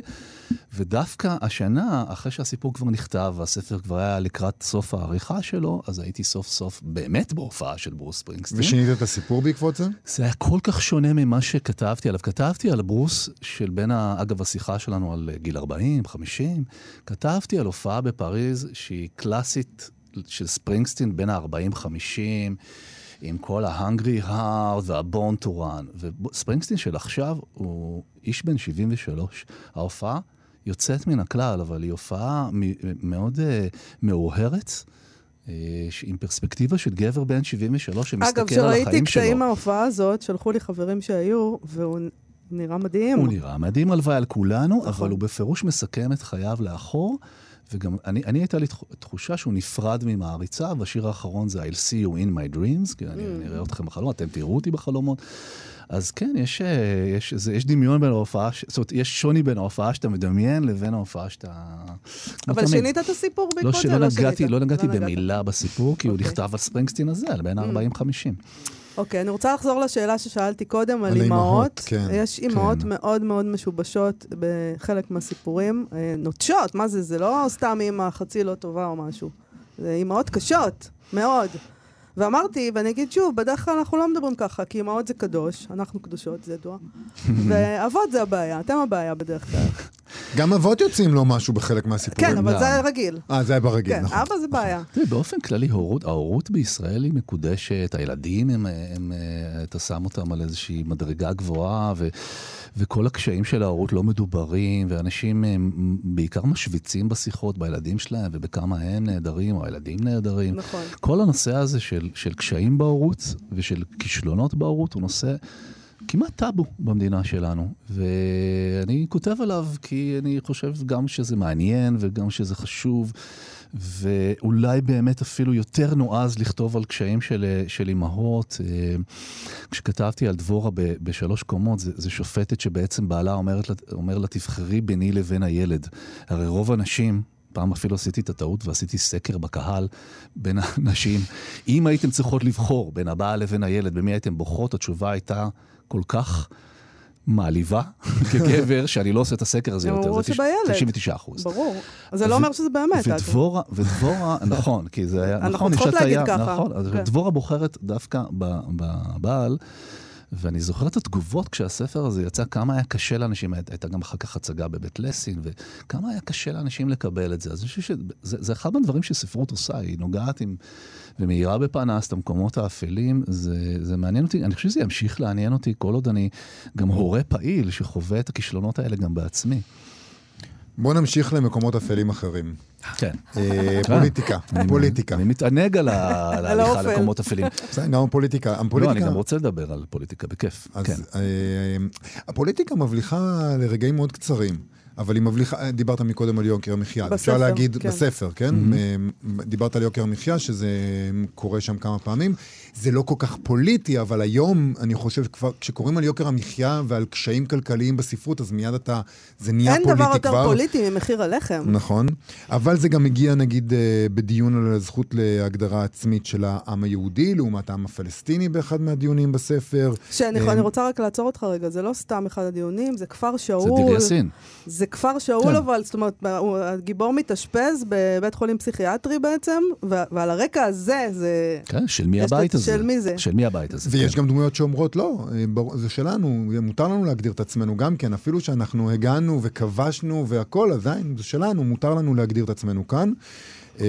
ודווקא השנה, אחרי שהסיפור כבר נכתב והספר כבר היה לקראת סוף העריכה שלו, אז הייתי סוף סוף באמת בהופעה של ברוס ספרינגסטין. ושינית את הסיפור בעקבות זה? זה היה כל כך שונה ממה שכתבתי עליו. כתבתי על ברוס של בין, ה... אגב, השיחה שלנו על גיל 40, 50, כתבתי על הופעה בפריז שהיא קלאסית של ספרינגסטין בין ה-40-50, עם כל heart וה-born to run. וספרינגסטין של עכשיו הוא איש בן 73. ההופעה יוצאת מן הכלל, אבל היא הופעה מאוד uh, מאוהרת. אה, עם פרספקטיבה של גבר בן 73 שמסתכל אגב, על כשראיתי החיים שלו. קטעים מההופעה הזאת, שלחו לי חברים שהיו, והוא נראה מדהים. הוא נראה מדהים הלוואי על כולנו, נכון. אבל הוא בפירוש מסכם את חייו לאחור. וגם אני, אני הייתה לי תח- תחושה שהוא נפרד ממעריצה, והשיר האחרון זה I'll see you in my dreams, כי אני, Mm. אני אראה אתכם בחלומות, אתם תראו אותי בחלומות. אז כן, יש, אה, יש, זה, יש דמיון בין ההופעה, זאת אומרת, יש שוני בין ההופעה שאתה מדמיין לבין ההופעה שאתה... אבל. שינית את הסיפור לא, בעקבות זה? שלא נגעתי, שינית? לא נגעתי נגעת. במילה בסיפור, כי הוא אוקיי. נכתב על ספרינגסטין הזה, על בין ה-40-50. אוקיי, אני רוצה לחזור לשאלה ששאלתי קודם על על אימהות. כן, יש אימהות כן. מאוד מאוד משובשות בחלק מהסיפורים. אה, נוטשות, מה זה? זה לא סתם אימא חצי לא טובה או משהו. זה אימהות קשות, מאוד. ואמרתי, ואני אגיד שוב, בדרך כלל אנחנו לא מדברים ככה, כי אימהות זה קדוש, אנחנו קדושות, זה ידוע. ואבות זה הבעיה, אתם הבעיה בדרך כלל. גם אבות יוצאים לו משהו בחלק מהסיפורים. כן, אבל. זה רגיל. אה, זה היה ברגיל, כן, נכון. אבא זה בעיה. תראי, באופן כללי, הורות, ההורות בישראל היא מקודשת, הילדים, הם, הם, אה, אתה שם אותם על איזושהי מדרגה גבוהה, ו, וכל הקשיים של ההורות לא מדוברים, ואנשים הם, בעיקר משוויצים בשיחות בילדים שלהם, ובכמה הם נהדרים, או הילדים נהדרים. נכון. כל הנושא הזה של, של קשיים בהורות ושל כישלונות בהורות הוא נושא כמעט טאבו במדינה שלנו. ואני כותב עליו כי אני חושב גם שזה מעניין וגם שזה חשוב, ואולי באמת אפילו יותר נועז לכתוב על קשיים של, של אימהות. אה, כשכתבתי על דבורה ב, בשלוש קומות, זה שופטת שבעצם בעלה אומרת, אומר לה, תבחרי ביני לבין הילד. הרי רוב הנשים... פעם אפילו עשיתי את הטעות ועשיתי סקר בקהל בין הנשים. אם הייתם צריכות לבחור בין הבעל לבין הילד, במי הייתם בוחרות, התשובה הייתה כל כך מעליבה כגבר, שאני לא עושה את הסקר הזה יותר. זה תש- שבילד. 99 אחוז. ברור. זה לא אומר שזה באמת. ודבורה, ודבורה, נכון, כי זה היה, אנחנו נכון, צריכות יש הטעיה, להגיד ככה. נכון, כן. דבורה בוחרת דווקא בבעל, ואני זוכר את התגובות כשהספר הזה יצא, כמה היה קשה לאנשים, היית- הייתה גם אחר כך הצגה בבית לסין, וכמה היה קשה לאנשים לקבל את זה. אז אני חושב שזה זה אחד מהדברים שספרות עושה, היא נוגעת עם, ומאירה בפנס את המקומות האפלים, זה, זה מעניין אותי, אני חושב שזה ימשיך לעניין אותי כל עוד אני גם הורה פעיל שחווה את הכישלונות האלה גם בעצמי. בואו נמשיך למקומות אפלים אחרים. כן. אה, פוליטיקה, פוליטיקה. אני מתענג על ההליכה. למקומות אפלים. בסדר, גם הפוליטיקה. לא, אני. גם רוצה לדבר על פוליטיקה, בכיף. אז כן. אה, הפוליטיקה מבליחה לרגעים מאוד קצרים. אבל היא מבליחה, דיברת מקודם על יוקר המחיה. בספר, אפשר להגיד, כן. בספר, כן? אה, דיברת על יוקר המחיה, שזה קורה שם כמה פעמים. זה לא כל כך פוליטי, אבל היום, אני חושב, כבר, כשקוראים על יוקר המחיה ועל קשיים כלכליים בספרות, אז מיד אתה, זה נהיה אין פוליטי דבר כבר. יותר פוליטי ממחיר הלחם. נכון, אבל זה גם מגיע נגיד אה, בדיון על הזכות להגדרה עצמית של העם היהודי, לעומת העם הפלסטיני באחד מהדיונים בספר. שאני אה, אני רוצה רק לעצור אותך רגע, זה לא סתם אחד הדיונים, זה כפר זה שאול. דיר יאסין. זה כפר שאול, כן. אבל, זאת אומרת, הוא- הגיבור מתאשפז בבית חולים פסיכיאטרי בעצם, ו- ועל הרקע הזה, זה... כן, של מי הבית הזה? של מי זה? של מי הבית הזה? ויש כן. גם דמויות שאומרות, לא, אה, זה שלנו, מותר לנו להגדיר את עצמנו גם כן, אפילו שאנחנו הגענו וכבשנו והכל, עדיין זה שלנו, מותר לנו להגדיר את עצמנו כאן. אה,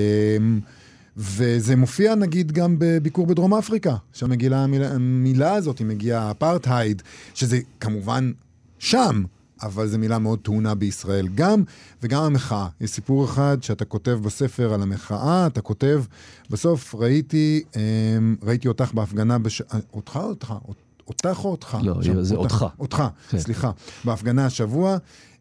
וזה מופיע נגיד גם בביקור בדרום אפריקה, שם מגיעה המילה, המילה הזאת, היא מגיעה אפרטהייד, שזה כמובן שם, אבל זו מילה מאוד טעונה בישראל גם, וגם המחאה. יש סיפור אחד שאתה כותב בספר על המחאה, אתה כותב, בסוף ראיתי, אמ, ראיתי אותך בהפגנה, בש... אה, אותך או אותך? אותך או אותך? לא, שם, זה אותך. אותך, כן. סליחה. בהפגנה השבוע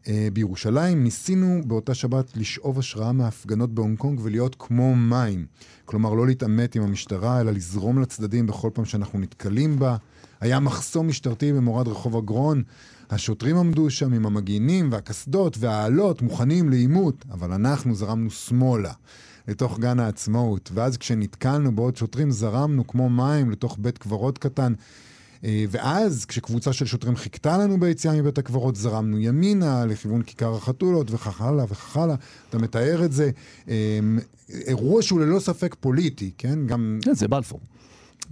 אה, בירושלים ניסינו באותה שבת לשאוב השראה מההפגנות בהונג קונג ולהיות כמו מים. כלומר, לא להתעמת עם המשטרה, אלא לזרום לצדדים בכל פעם שאנחנו נתקלים בה. היה מחסום משטרתי במורד רחוב אגרון. השוטרים עמדו שם עם המגינים והקסדות והאלות, מוכנים לעימות, אבל אנחנו זרמנו שמאלה. לתוך גן העצמאות, ואז כשנתקלנו בעוד שוטרים זרמנו כמו מים לתוך בית קברות קטן. אה, ואז, כשקבוצה של שוטרים חיכתה לנו ביציאה מבית הקברות, זרמנו ימינה לכיוון כיכר החתולות וכך הלאה וכך הלאה. אתה מתאר את זה. אה, אירוע שהוא ללא ספק פוליטי, כן? גם... כן, זה בלפור.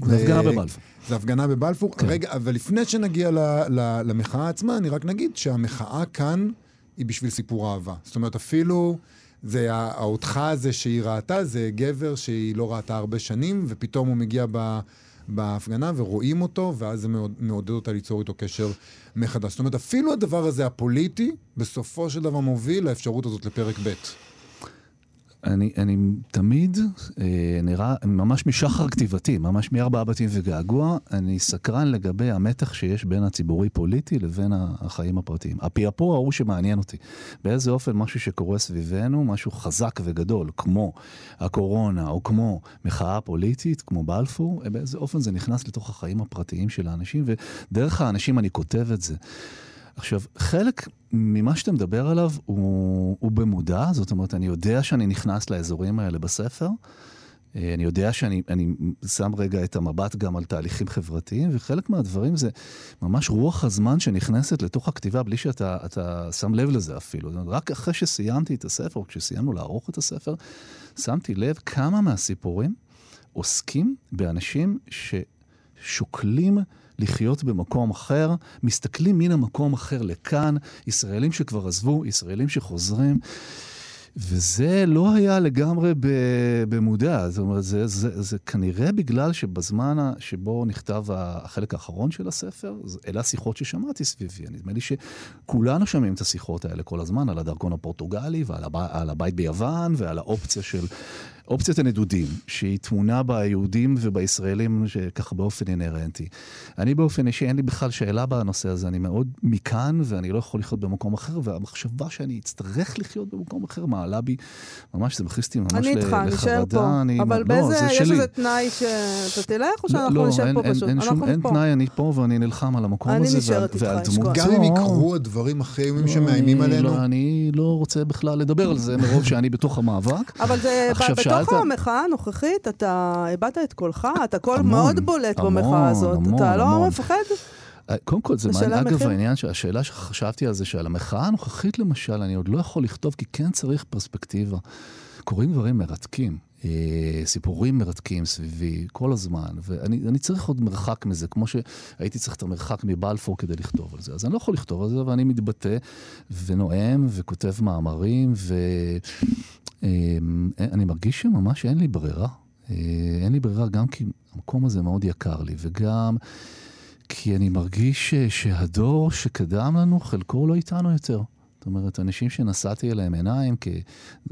זה הפגנה בבלפור. זה הפגנה בבלפור. כן. רגע, אבל לפני שנגיע ל, ל, למחאה עצמה, אני רק נגיד שהמחאה כאן היא בשביל סיפור אהבה. זאת אומרת, אפילו זה האותך הזה שהיא ראתה, זה גבר שהיא לא ראתה הרבה שנים, ופתאום הוא מגיע ב... בהפגנה ורואים אותו, ואז זה מעוד- מעודד אותה ליצור איתו קשר מחדש. זאת אומרת, אפילו הדבר הזה הפוליטי, בסופו של דבר מוביל לאפשרות הזאת לפרק ב'. אני, אני תמיד אה, נראה, ממש משחר כתיבתי, ממש מארבעה בתים וגעגוע, אני סקרן לגבי המתח שיש בין הציבורי-פוליטי לבין החיים הפרטיים. הפעפוע הוא שמעניין אותי. באיזה אופן משהו שקורה סביבנו, משהו חזק וגדול, כמו הקורונה, או כמו מחאה פוליטית, כמו בלפור, באיזה אופן זה נכנס לתוך החיים הפרטיים של האנשים, ודרך האנשים אני כותב את זה. עכשיו, חלק ממה שאתה מדבר עליו הוא, הוא במודע, זאת אומרת, אני יודע שאני נכנס לאזורים האלה בספר, אה, אני יודע שאני אני שם רגע את המבט גם על תהליכים חברתיים, וחלק מהדברים זה ממש רוח הזמן שנכנסת לתוך הכתיבה בלי שאתה אתה שם לב לזה אפילו. זאת אומרת, רק אחרי שסיימתי את הספר, או כשסיימנו לערוך את הספר, שמתי לב כמה מהסיפורים עוסקים באנשים ש... לחיות במקום אחר, מסתכלים מן המקום אחר לכאן, ישראלים שכבר עזבו, ישראלים שחוזרים. וזה לא היה לגמרי במודע, זאת אומרת, זה, זה, זה כנראה בגלל שבזמן שבו נכתב החלק האחרון של הספר, אלה השיחות ששמעתי סביבי. נדמה לי שכולנו שומעים את השיחות האלה כל הזמן, על הדרכון הפורטוגלי ועל הבית, הבית ביוון ועל האופציה של אופציית הנדודים, שהיא טמונה ביהודים ובישראלים ככה באופן אינהרנטי. אני באופן אישי, אין לי בכלל שאלה בנושא הזה, אני מאוד מכאן ואני לא יכול לחיות במקום אחר, והמחשבה שאני אצטרך לחיות במקום אחר מעלה בי, ממש, זה מכניס אותי ממש לחרדה. אני איתך, נשאר פה. אני, אבל לא, באיזה, יש איזה תנאי שאתה תלך, או שאנחנו לא, נשאר פה אין, פשוט? אין, שום, אין תנאי, אני פה ואני נלחם על המקום הזה ועל, ועל דמותו. גם אם יקרו הדברים הכי איומים שמאיימים עלינו? אני לא רוצה בכלל לדבר על זה, מרוב שאני בתוך המאבק. אבל זה, בתוך המחאה הנוכחית, אתה איבדת את קולך, אתה קול מאוד בולט במחאה הזאת. אתה לא מפחד? אה, קודם כל, זה מעניין, אגב, העניין, השאלה שחשבתי על זה, שעל המחאה הנוכחית למשל, אני עוד לא יכול לכתוב, כי כן צריך פרספקטיבה. קורים דברים מרתקים, אה, סיפורים מרתקים סביבי כל הזמן, ואני צריך עוד מרחק מזה, כמו שהייתי צריך את המרחק מבלפור כדי לכתוב על זה. אז אני לא יכול לכתוב על זה, ואני מתבטא ונואם וכותב מאמרים, ו... אמ, אני מרגיש שממש אין לי ברירה. אה, אין לי ברירה גם כי המקום הזה מאוד יקר לי, וגם כי אני מרגיש שהדור שקדם לנו, חלקו לא איתנו יותר. זאת אומרת, אנשים שנשאתי אליהם עיניים כ,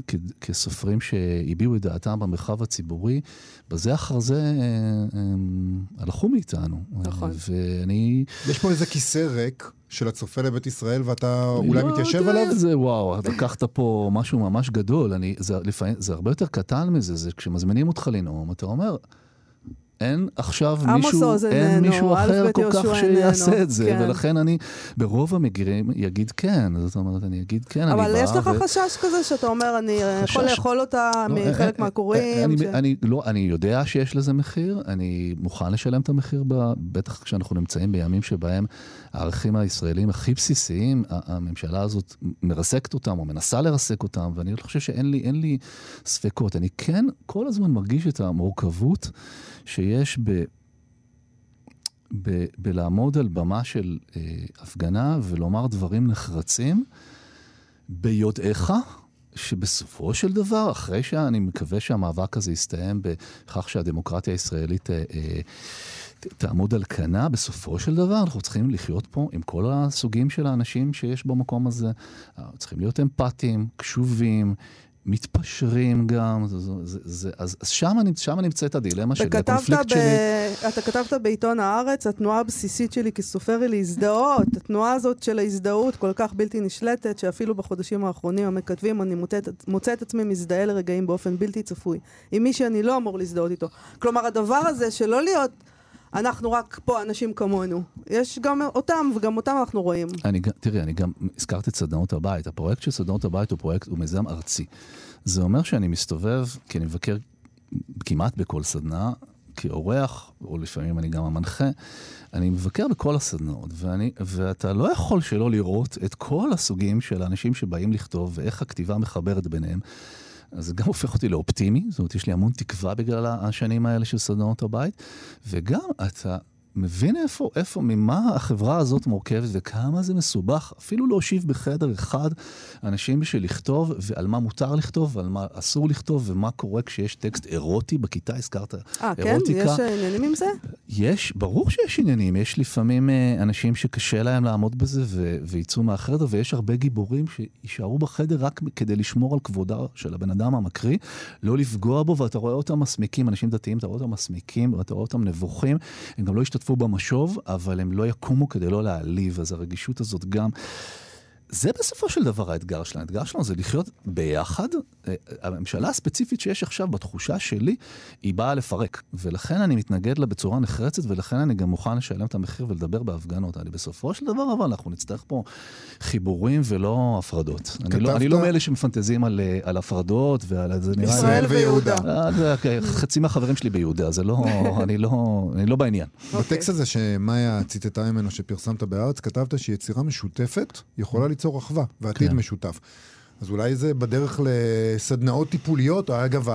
כ, כסופרים שהביעו את דעתם במרחב הציבורי, בזה אחר זה הם, אה, הם הלכו מאיתנו. נכון. ואני... יש פה איזה כיסא ריק. של הצופה לבית ישראל, ואתה אולי לא מתיישב עליו? זה, וואו, אתה לקחת פה משהו ממש גדול. אני, זה, לפעמים, זה הרבה יותר קטן מזה, זה כשמזמינים אותך לנאום, אתה אומר, אין עכשיו מישהו, אין מישהו אחר כל כך שיעשה את זה, כן. ולכן אני ברוב המקרים אגיד כן, זאת אומרת, אני אגיד כן, אני בא... אבל יש לך ו... חשש כזה שאתה אומר, אני חשש... יכול לאכול אותה לא, מחלק אה, אה, מהקוראים? אני, ש... אני, לא, אני יודע שיש לזה מחיר, אני מוכן לשלם את המחיר, בטח כשאנחנו נמצאים בימים שבהם הערכים הישראלים הכי בסיסיים, הממשלה הזאת מרסקת אותם או מנסה לרסק אותם, ואני לא חושב שאין לי, לי ספקות. אני כן כל הזמן מרגיש את המורכבות. שיש ב... ב, בלעמוד על במה של אה, הפגנה ולומר דברים נחרצים ביודעך שבסופו של דבר, אחרי שאני מקווה שהמאבק הזה יסתיים בכך שהדמוקרטיה הישראלית אה, אה, תעמוד על כנה, בסופו של דבר אנחנו צריכים לחיות פה עם כל הסוגים של האנשים שיש במקום הזה. צריכים להיות אמפתיים, קשובים, מתפשרים גם, זה, זה, זה, אז, אז שם, שם נמצאת הדילמה שלי, הקונפליקט ב... שלי. אתה כתבת בעיתון הארץ, התנועה הבסיסית שלי כסופר היא להזדהות. התנועה הזאת של ההזדהות כל כך בלתי נשלטת, שאפילו בחודשים האחרונים המכתבים, אני מוצא, מוצא את עצמי מזדהה לרגעים באופן בלתי צפוי, עם מי שאני לא אמור להזדהות איתו. כלומר, הדבר הזה שלא להיות... אנחנו רק פה אנשים כמונו. יש גם אותם, וגם אותם אנחנו רואים. אני, תראי, אני גם הזכרתי את סדנאות הבית. הפרויקט של סדנאות הבית הוא פרויקט, הוא מיזם ארצי. זה אומר שאני מסתובב, כי אני מבקר כמעט בכל סדנה, כאורח, או לפעמים אני גם המנחה, אני מבקר בכל הסדנאות, ואני, ואתה לא יכול שלא לראות את כל הסוגים של האנשים שבאים לכתוב, ואיך הכתיבה מחברת ביניהם. אז זה גם הופך אותי לאופטימי, זאת אומרת, יש לי המון תקווה בגלל השנים האלה של סדנאות הבית, וגם אתה מבין איפה, איפה, ממה החברה הזאת מורכבת וכמה זה מסובך, אפילו להושיב בחדר אחד אנשים בשביל לכתוב, ועל מה מותר לכתוב, ועל מה אסור לכתוב, ומה קורה כשיש טקסט אירוטי בכיתה, הזכרת 아, אירוטיקה. אה, כן? יש עניינים עם זה? יש, ברור שיש עניינים. יש לפעמים אה, אנשים שקשה להם לעמוד בזה ו- ויצאו מהחדר, ויש הרבה גיבורים שיישארו בחדר רק כדי לשמור על כבודה של הבן אדם המקריא, לא לפגוע בו, ואתה רואה אותם מסמיקים, אנשים דתיים, אתה רואה אותם מסמיקים, ואתה רואה אותם נבוכים, הם גם לא השתתפו. ישתתפו במשוב, אבל הם לא יקומו כדי לא להעליב, אז הרגישות הזאת גם... זה בסופו של דבר האתגר שלנו. האתגר שלנו זה לחיות ביחד. אה, הממשלה הספציפית שיש עכשיו, בתחושה שלי, היא באה לפרק. ולכן אני מתנגד לה בצורה נחרצת, ולכן אני גם מוכן לשלם את המחיר ולדבר בהפגנות. אני בסופו של דבר, אבל אנחנו נצטרך פה חיבורים ולא הפרדות. אני לא, אני לא מאלה שמפנטזים על, אה, על הפרדות ועל... זה נראה ישראל ויהודה. אה, חצי מהחברים שלי ביהודה, זה לא... אני לא, אני לא בעניין. בטקסט הזה שמאיה ציטטה ממנו, שפרסמת בהארץ, כתבת שיצירה משותפת יכולה ליצור אחווה ועתיד כן. משותף. אז אולי זה בדרך לסדנאות טיפוליות, אגב,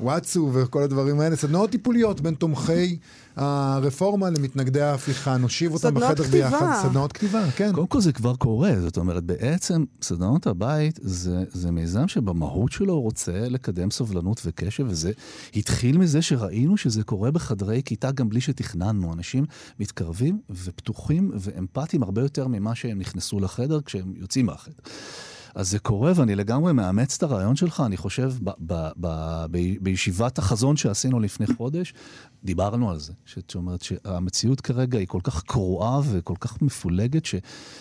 הוואטסו וכל הדברים האלה, סדנאות טיפוליות בין תומכי הרפורמה למתנגדי ההפיכה. נושיב אותם בחדר כתיבה. ביחד. סדנאות כתיבה, כן. קודם כל זה כבר קורה, זאת אומרת, בעצם סדנאות הבית זה, זה מיזם שבמהות שלו רוצה לקדם סובלנות וקשב, וזה התחיל מזה שראינו שזה קורה בחדרי כיתה גם בלי שתכננו. אנשים מתקרבים ופתוחים ואמפתיים הרבה יותר ממה שהם נכנסו לחדר כשהם יוצאים מהחדר. אז זה קורה, ואני לגמרי מאמץ את הרעיון שלך, אני חושב, ב- ב- ב- ב- בישיבת החזון שעשינו לפני חודש, דיברנו על זה. זאת אומרת שהמציאות כרגע היא כל כך קרועה וכל כך מפולגת, ש,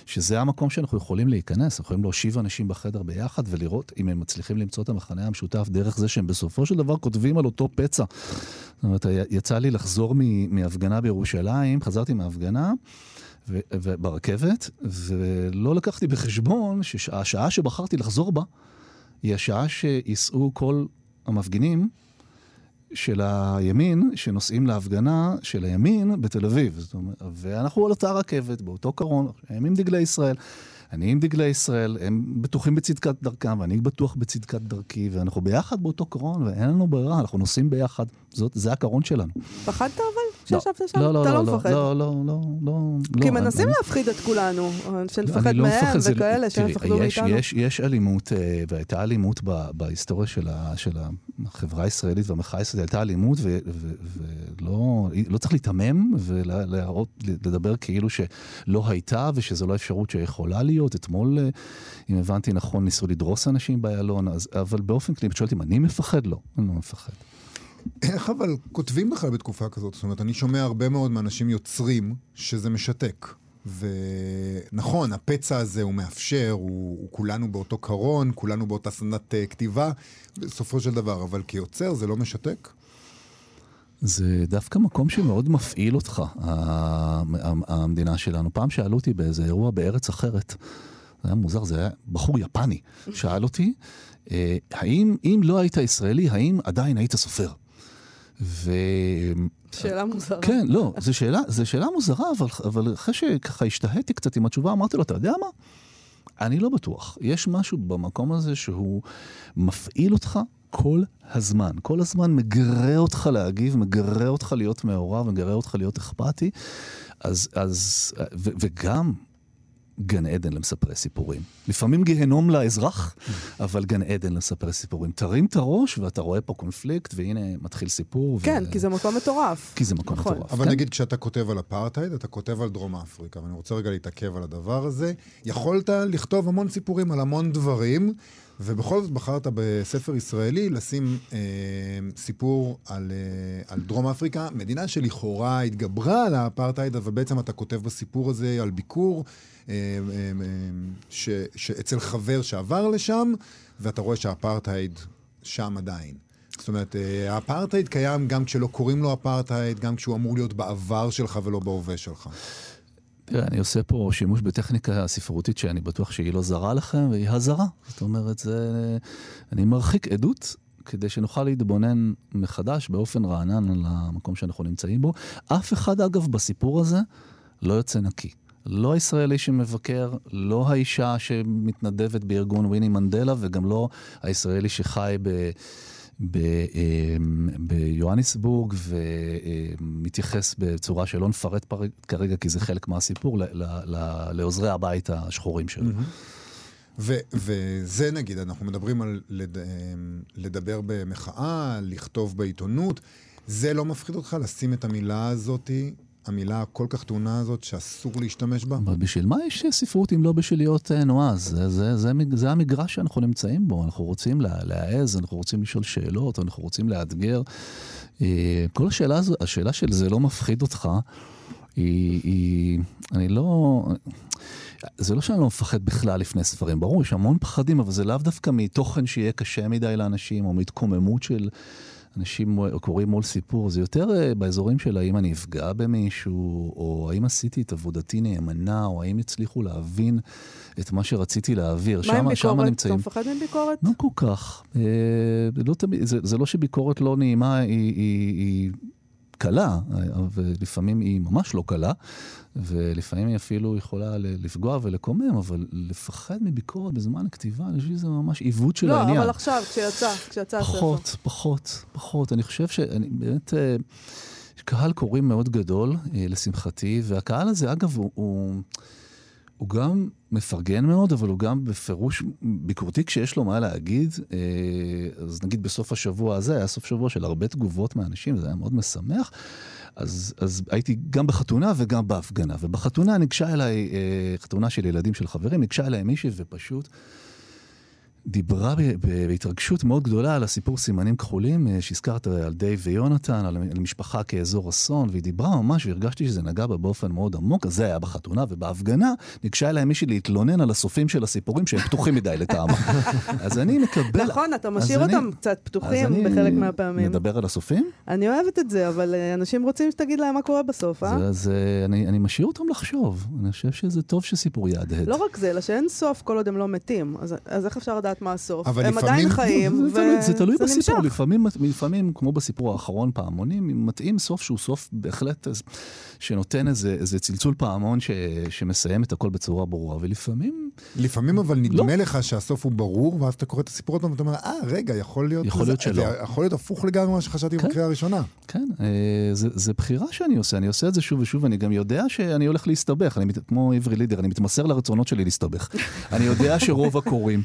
שזה המקום שאנחנו יכולים להיכנס, אנחנו יכולים להושיב אנשים בחדר ביחד ולראות אם הם מצליחים למצוא את המכנה המשותף דרך זה שהם בסופו של דבר כותבים על אותו פצע. זאת אומרת, יצא לי לחזור מהפגנה בירושלים, חזרתי מההפגנה, וברכבת, ולא לקחתי בחשבון שהשעה שבחרתי לחזור בה, היא השעה שייסעו כל המפגינים של הימין, שנוסעים להפגנה של הימין בתל אביב. זאת אומרת, ואנחנו על אותה רכבת, באותו קרון, הם עם דגלי ישראל. אני עם דגלי ישראל, הם בטוחים בצדקת דרכם, ואני בטוח בצדקת דרכי, ואנחנו ביחד באותו קרון, ואין לנו ברירה, אנחנו נוסעים ביחד. זאת, זה הקרון שלנו. פחדת אבל? לא. כשישבת שם? לא, לא, אתה לא, לא לא, מפחד. לא, לא, לא, לא. כי לא, מנסים להפחיד את כולנו, שנפחד לא מהם וכאלה, שהם יפחדו מאיתנו. יש, אלימות, אה, והייתה אלימות בהיסטוריה של, החברה הישראלית והמחאה הישראלית, הייתה אלימות, ולא לא צריך להיתמם ולדבר כאילו שלא הייתה ושזו לא אפשרות שיכולה להיות. אתמול, אה, אם הבנתי נכון, ניסו לדרוס אנשים באיילון, אבל באופן כללי, את שואלת אם אני מפחד? לא, אני לא מפחד. איך אבל כותבים בכלל בתקופה כזאת? זאת אומרת, אני שומע הרבה מאוד מאנשים יוצרים שזה משתק. ונכון, הפצע הזה הוא מאפשר, הוא, הוא כולנו באותו קרון, כולנו באותה סדנת uh, כתיבה, בסופו של דבר, אבל כיוצר זה לא משתק? זה דווקא מקום שמאוד מפעיל אותך, המדינה שלנו. פעם שאלו אותי באיזה אירוע בארץ אחרת, זה היה מוזר, זה היה בחור יפני, שאל אותי, אה, האם, אם לא היית ישראלי, האם עדיין היית סופר? ו... שאלה מוזרה. כן, לא, זו שאלה, זו שאלה מוזרה, אבל, אבל אחרי שככה השתהיתי קצת עם התשובה, אמרתי לו, אתה יודע מה? אני לא בטוח. יש משהו במקום הזה שהוא מפעיל אותך כל הזמן. כל הזמן מגרה אותך להגיב, מגרה אותך להיות מעורב, מגרה אותך להיות אכפתי. אז, אז, ו, וגם גן עדן למספרי סיפורים. לפעמים גיהנום לאזרח, אבל גן עדן למספרי סיפורים. תרים את הראש ואתה רואה פה קונפליקט, והנה מתחיל סיפור. כן, ו... כי זה מקום מטורף. כי זה מקום נכון. מטורף. אבל כן? נגיד כשאתה כותב על אפרטהייד, אתה כותב על דרום אפריקה, ואני רוצה רגע להתעכב על הדבר הזה. יכולת לכתוב המון סיפורים על המון דברים, ובכל זאת בחרת בספר ישראלי לשים אה, סיפור על, אה, על דרום אפריקה, מדינה שלכאורה התגברה על האפרטהייד, אבל בעצם אתה כותב בסיפור הזה על ביקור אה, אה, אה, ש, שאצל חבר שעבר לשם, ואתה רואה שהאפרטהייד שם עדיין. זאת אומרת, אה, האפרטהייד קיים גם כשלא קוראים לו אפרטהייד, גם כשהוא אמור להיות בעבר שלך ולא בהווה שלך. תראה, אני עושה פה שימוש בטכניקה ספרותית שאני בטוח שהיא לא זרה לכם, והיא הזרה. זאת אומרת, זה... אני מרחיק עדות כדי שנוכל להתבונן מחדש באופן רענן על המקום שאנחנו נמצאים בו. אף אחד, אגב, בסיפור הזה לא יוצא נקי. לא הישראלי שמבקר, לא האישה שמתנדבת בארגון וויני מנדלה, וגם לא הישראלי שחי ב... ב- אמ, ביוהניסבורג ומתייחס בצורה שלא נפרט פר- כרגע, כי זה חלק מהסיפור, ל- ל- ל- לעוזרי הבית השחורים שלו. ו- וזה נגיד, אנחנו מדברים על לד- אמ, לדבר במחאה, לכתוב בעיתונות. זה לא מפחיד אותך לשים את המילה הזאתי, המילה הכל כך טעונה הזאת, שאסור להשתמש בה? אבל בשביל מה יש ספרות אם לא בשביל להיות אה, נועז? זה, זה, זה, זה המגרש שאנחנו נמצאים בו. אנחנו רוצים לה- להעז, אנחנו רוצים לשאול שאלות, אנחנו רוצים לאתגר. אה, כל השאלה השאלה של זה לא מפחיד אותך, היא, היא אני לא... זה לא שאני לא מפחד בכלל לפני ספרים, ברור, יש המון פחדים, אבל זה לאו דווקא מתוכן שיהיה קשה מדי לאנשים, או מהתקוממות של אנשים קוראים מול סיפור, זה יותר אה, באזורים של האם אני אפגע במישהו, או האם עשיתי את עבודתי נאמנה, או האם הצליחו להבין את מה שרציתי להעביר. מה עם ביקורת? אתה. מפחד מביקורת? לא כל כך. אה, לא תמיד, זה, זה לא שביקורת לא נעימה היא, היא, היא קלה, ולפעמים היא ממש לא קלה, ולפעמים היא אפילו יכולה לפגוע ולקומם, אבל לפחד מביקורת בזמן הכתיבה, אני חושב שזה ממש עיוות של לא, העניין. לא, אבל עכשיו, כשיצא, כשיצא הספר. פחות, פחות, פחות. אני חושב שאני באמת... אה, קהל קוראים מאוד גדול, אה, לשמחתי, והקהל הזה, אגב, הוא, הוא, הוא גם מפרגן מאוד, אבל הוא גם בפירוש ביקורתי כשיש לו מה להגיד. אה, אז נגיד בסוף השבוע הזה, היה סוף שבוע של הרבה תגובות מאנשים, זה היה מאוד משמח. אז, אז הייתי גם בחתונה וגם בהפגנה. ובחתונה ניגשה אליי, אה, חתונה של ילדים של חברים, ניגשה אליי מישהי ופשוט... דיברה בהתרגשות מאוד גדולה על הסיפור סימנים כחולים, אה, שהזכרת על דייב ויונתן, על משפחה כאזור אסון, והיא דיברה ממש, והרגשתי שזה נגע בה באופן מאוד עמוק, אז זה היה בחתונה, ובהפגנה ניגשה אליי מישהי להתלונן על הסופים של הסיפורים שהם פתוחים מדי לטעמה. אז אני מקבל... נכון, אתה משאיר אותם אני, קצת פתוחים בחלק מהפעמים. נדבר על הסופים? אני אוהבת את זה, אבל אה, אנשים רוצים שתגיד להם מה קורה בסוף, אה? אז אני, אני משאיר אותם לחשוב. אני חושב שזה טוב שסיפור יהדהד. לא רק זה, אלא שאין סוף כל עוד הם לא מתים. אז, אז איך אפשר לדעת לדעת מה הסוף. הם לפעמים... עדיין חיים, וזה נמשך. זה תלוי בסיפור, לפעמים, לפעמים, כמו בסיפור האחרון, פעמונים, מתאים סוף שהוא סוף בהחלט, שנותן איזה, איזה צלצול פעמון ש, שמסיים את הכל בצורה ברורה, ולפעמים... לפעמים אבל נדמה לא. לך שהסוף הוא ברור, ואז אתה קורא את הסיפור עוד ואתה אומר, אה, רגע, יכול להיות... יכול להיות שלא. יכול להיות הפוך לגמרי ממה שחשבתי כן, בקריאה הראשונה. כן, אה, זה, זה בחירה שאני עושה, אני עושה את זה שוב ושוב, אני גם יודע שאני הולך להסתבך, אני, כמו עברי לידר, אני מתמסר לרצונות שלי להסתבך. אני יודע שרוב הקוראים...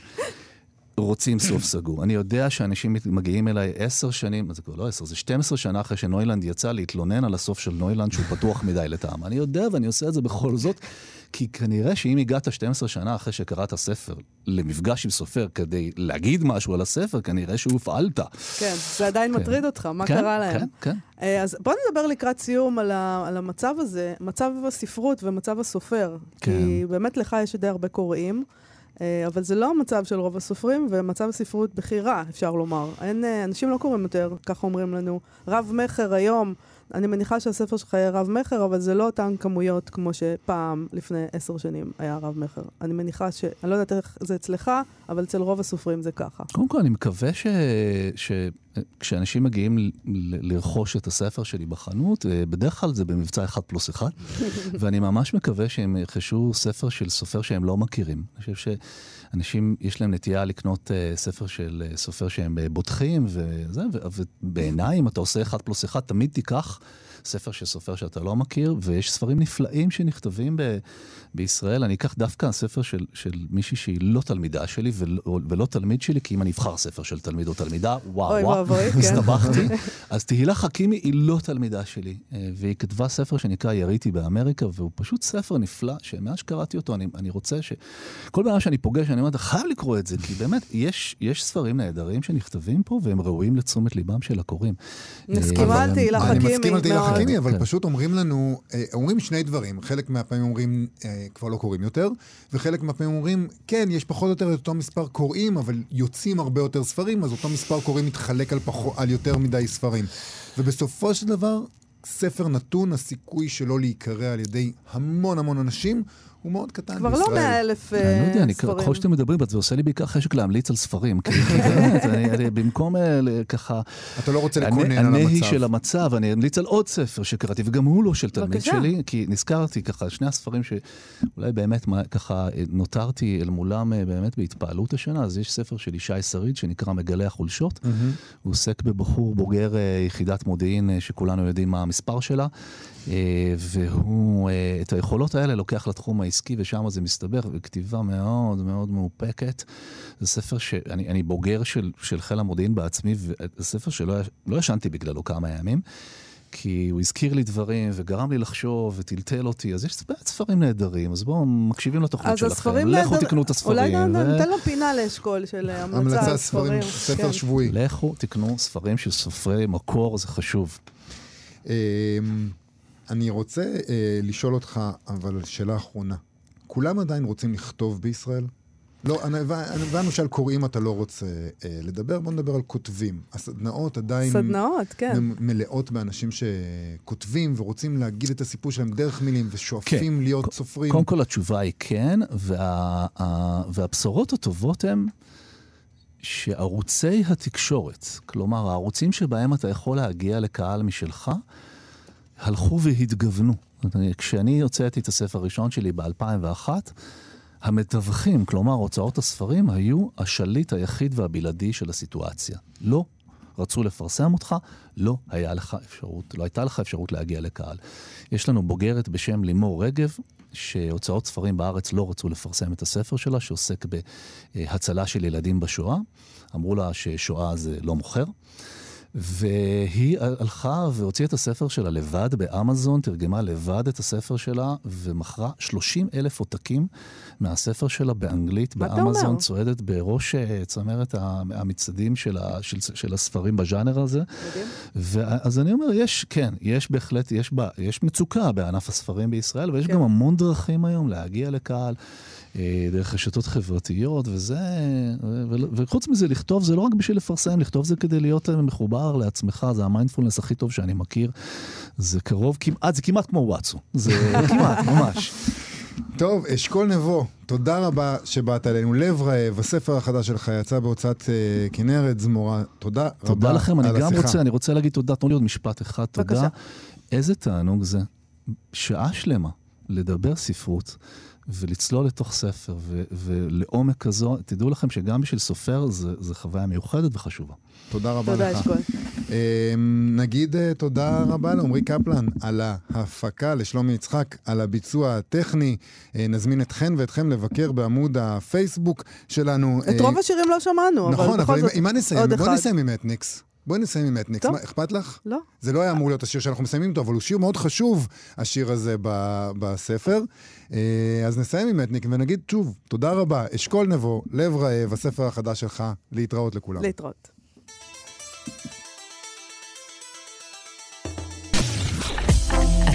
רוצים סוף סגור. אני יודע שאנשים מגיעים אליי עשר שנים, זה כבר לא עשר, זה 12 שנה אחרי שנוילנד יצא להתלונן על הסוף של נוילנד שהוא פתוח מדי לטעם. אני יודע ואני עושה את זה בכל זאת, כי כנראה שאם הגעת 12 שנה אחרי שקראת ספר למפגש עם סופר כדי להגיד משהו על הספר, כנראה שהופעלת. כן, זה עדיין כן. מטריד אותך, מה כן, קרה להם? כן, כן. אה, אז בוא נדבר לקראת סיום על, ה, על המצב הזה, מצב הספרות ומצב הסופר. כן. כי באמת לך יש די הרבה קוראים. אה, אבל זה לא המצב של רוב הסופרים, ומצב הספרות בכירה, אפשר לומר. אין, אה, אנשים לא קוראים יותר, ככה אומרים לנו. רב-מכר היום, אני מניחה שהספר שלך יהיה רב-מכר, אבל זה לא אותן כמויות כמו שפעם, לפני עשר שנים, היה רב-מכר. אני מניחה ש... אני לא יודעת איך זה אצלך, אבל אצל רוב הסופרים זה ככה. קודם כל, אני מקווה ש... ש... כשאנשים מגיעים. לרכוש את הספר שלי בחנות, אה, בדרך כלל זה במבצע אחד פלוס אחד, ואני ממש מקווה שהם ירכשו ספר של סופר שהם לא מכירים. אני חושב ש... אנשים, יש להם נטייה לקנות uh, ספר של uh, סופר שהם בוטחים, וזה, ובעיניי, אם אתה עושה אחד פלוס אחד, תמיד תיקח ספר של סופר שאתה לא מכיר, ויש ספרים נפלאים שנכתבים ב, בישראל. אני אקח דווקא ספר של, של מישהי שהיא לא תלמידה שלי ולא, ולא תלמיד שלי, כי אם אני אבחר ספר של תלמיד או תלמידה, וואו, אוי, וואו, כן. הסתבכתי. אז תהילה חכימי היא לא תלמידה שלי, והיא כתבה ספר שנקרא יריתי באמריקה, והוא פשוט ספר נפלא, שמאז שקראתי אותו, אני, אני רוצה ש... כל פעם שאני פוגש, אני אומר, אתה חייב לקרוא את זה, כי באמת, יש, יש ספרים נהדרים שנכתבים פה, והם ראויים לתשומת ליבם של הקוראים. מסכימה על תהילה חכימי. אני מסכים על תהילה חכימי, אבל כן. פשוט אומרים לנו, אה, אומרים שני דברים. חלק מהפעמים אומרים, אה, כבר לא קוראים יותר, וחלק מהפעמים אומרים, כן, יש פחות או יותר את אותו מספר קוראים, אבל יוצאים הרבה יותר ספרים, אז אותו מספר קוראים מתחלק על, פחות, על יותר מדי ספרים. ובסופו של דבר, ספר נתון, הסיכוי שלו להיקרא על ידי המון המון אנשים, הוא מאוד קטן כבר בישראל. כבר לא מאה אלף ספרים. אני לא יודע, ככל שאתם מדברים, זה עושה לי בעיקר חשק להמליץ על ספרים. כי באמת, במקום אה, ככה... אתה לא רוצה לקונן על המצב. הנהי של המצב, אני אמליץ על עוד ספר שקראתי, וגם הוא לא של תלמיד שלי, כי נזכרתי ככה, שני הספרים שאולי באמת ככה נותרתי אל מולם אה, באמת בהתפעלות השנה, אז יש ספר של ישי שריד שנקרא מגלי החולשות. הוא עוסק בבחור בוגר אה, יחידת מודיעין, שכולנו יודעים מה המספר שלה. אה, והוא אה, את היכולות האלה לוקח לתחום העסקי, ושם זה מסתבך, וכתיבה מאוד מאוד מאופקת. זה ספר שאני בוגר של, של חיל המודיעין בעצמי, וזה ספר שלא לא ישנתי בגללו כמה ימים. כי הוא הזכיר לי דברים וגרם לי לחשוב וטלטל אותי, אז יש באמת ספרים נהדרים, אז בואו מקשיבים לתוכנית שלכם, לכו נהדר... תקנו את הספרים. אולי ו... ניתן לו פינה לאשכול של המלצה על ספרים. ספר כן. שבועי. לכו תקנו ספרים של סופרי מקור, זה חשוב. אני רוצה אה, לשאול אותך, אבל שאלה אחרונה. כולם עדיין רוצים לכתוב בישראל? לא, הבנו שעל קוראים אתה לא רוצה אה, לדבר, בוא נדבר על כותבים. הסדנאות עדיין... סדנאות, כן. מלאות באנשים שכותבים ורוצים להגיד את הסיפור שלהם דרך מילים ושואפים כן. להיות סופרים. קודם כל התשובה היא כן, וה, והבשורות הטובות הן שערוצי התקשורת, כלומר הערוצים שבהם אתה יכול להגיע לקהל משלך, הלכו והתגוונו. כשאני הוצאתי את הספר הראשון שלי ב-2001, המתווכים, כלומר הוצאות הספרים, היו השליט היחיד והבלעדי של הסיטואציה. לא רצו לפרסם אותך, לא, היה לך אפשרות, לא הייתה לך אפשרות להגיע לקהל. יש לנו בוגרת בשם לימור רגב, שהוצאות ספרים בארץ לא רצו לפרסם את הספר שלה, שעוסק בהצלה של ילדים בשואה. אמרו לה ששואה זה לא מוכר. והיא הלכה והוציאה את הספר שלה לבד באמזון, תרגמה לבד את הספר שלה, ומכרה 30 אלף עותקים מהספר שלה באנגלית באמזון, צועדת בראש אה, צמרת המצעדים של, של, של הספרים בז'אנר הזה. אז אני אומר, יש, כן, יש בהחלט, יש, בה, יש מצוקה בענף הספרים בישראל, ויש כן. גם המון דרכים היום להגיע לקהל. אה, דרך רשתות חברתיות, וזה, וחוץ מזה, לכתוב זה לא רק בשביל לפרסם, לכתוב זה כדי להיות אה, מחובר לעצמך, זה המיינדפולנס הכי טוב שאני מכיר. זה קרוב, כמעט, זה כמעט כמו וואטסו, זה כמעט, ממש. טוב, אשכול נבו, תודה רבה שבאת אלינו. לב רעב, הספר החדש שלך יצא בהוצאת uh, כנרת זמורה. תודה, תודה רבה תודה לכם, אני גם רוצה, אני רוצה להגיד תודה, תנו לי עוד משפט אחד, תודה. בבקשה. איזה תענוג זה, שעה שלמה לדבר ספרות. ולצלול לתוך ספר, ו- ולעומק כזו, תדעו לכם שגם בשביל סופר זו חוויה מיוחדת וחשובה. תודה רבה תודה, לך. תודה, אשכול. אמ, נגיד uh, תודה רבה לעמרי קפלן על ההפקה, לשלומי יצחק על הביצוע הטכני. Uh, נזמין אתכן ואתכם לבקר בעמוד הפייסבוק שלנו. את uh, רוב השירים לא שמענו, נכון, אבל בכל זאת, עם מה נסיים? עוד בוא אחד. נסיים עם אתניקס. בואי נסיים עם אתניקס. טוב. מה, אכפת לך? לא. זה לא היה אמור להיות השיר שאנחנו מסיימים אותו, אבל הוא שיר מאוד חשוב, השיר הזה ב- בספר. אה, אז נסיים עם אתניק ונגיד שוב, תודה רבה. אשכול נבו, לב רעב, הספר החדש שלך, להתראות לכולם. להתראות.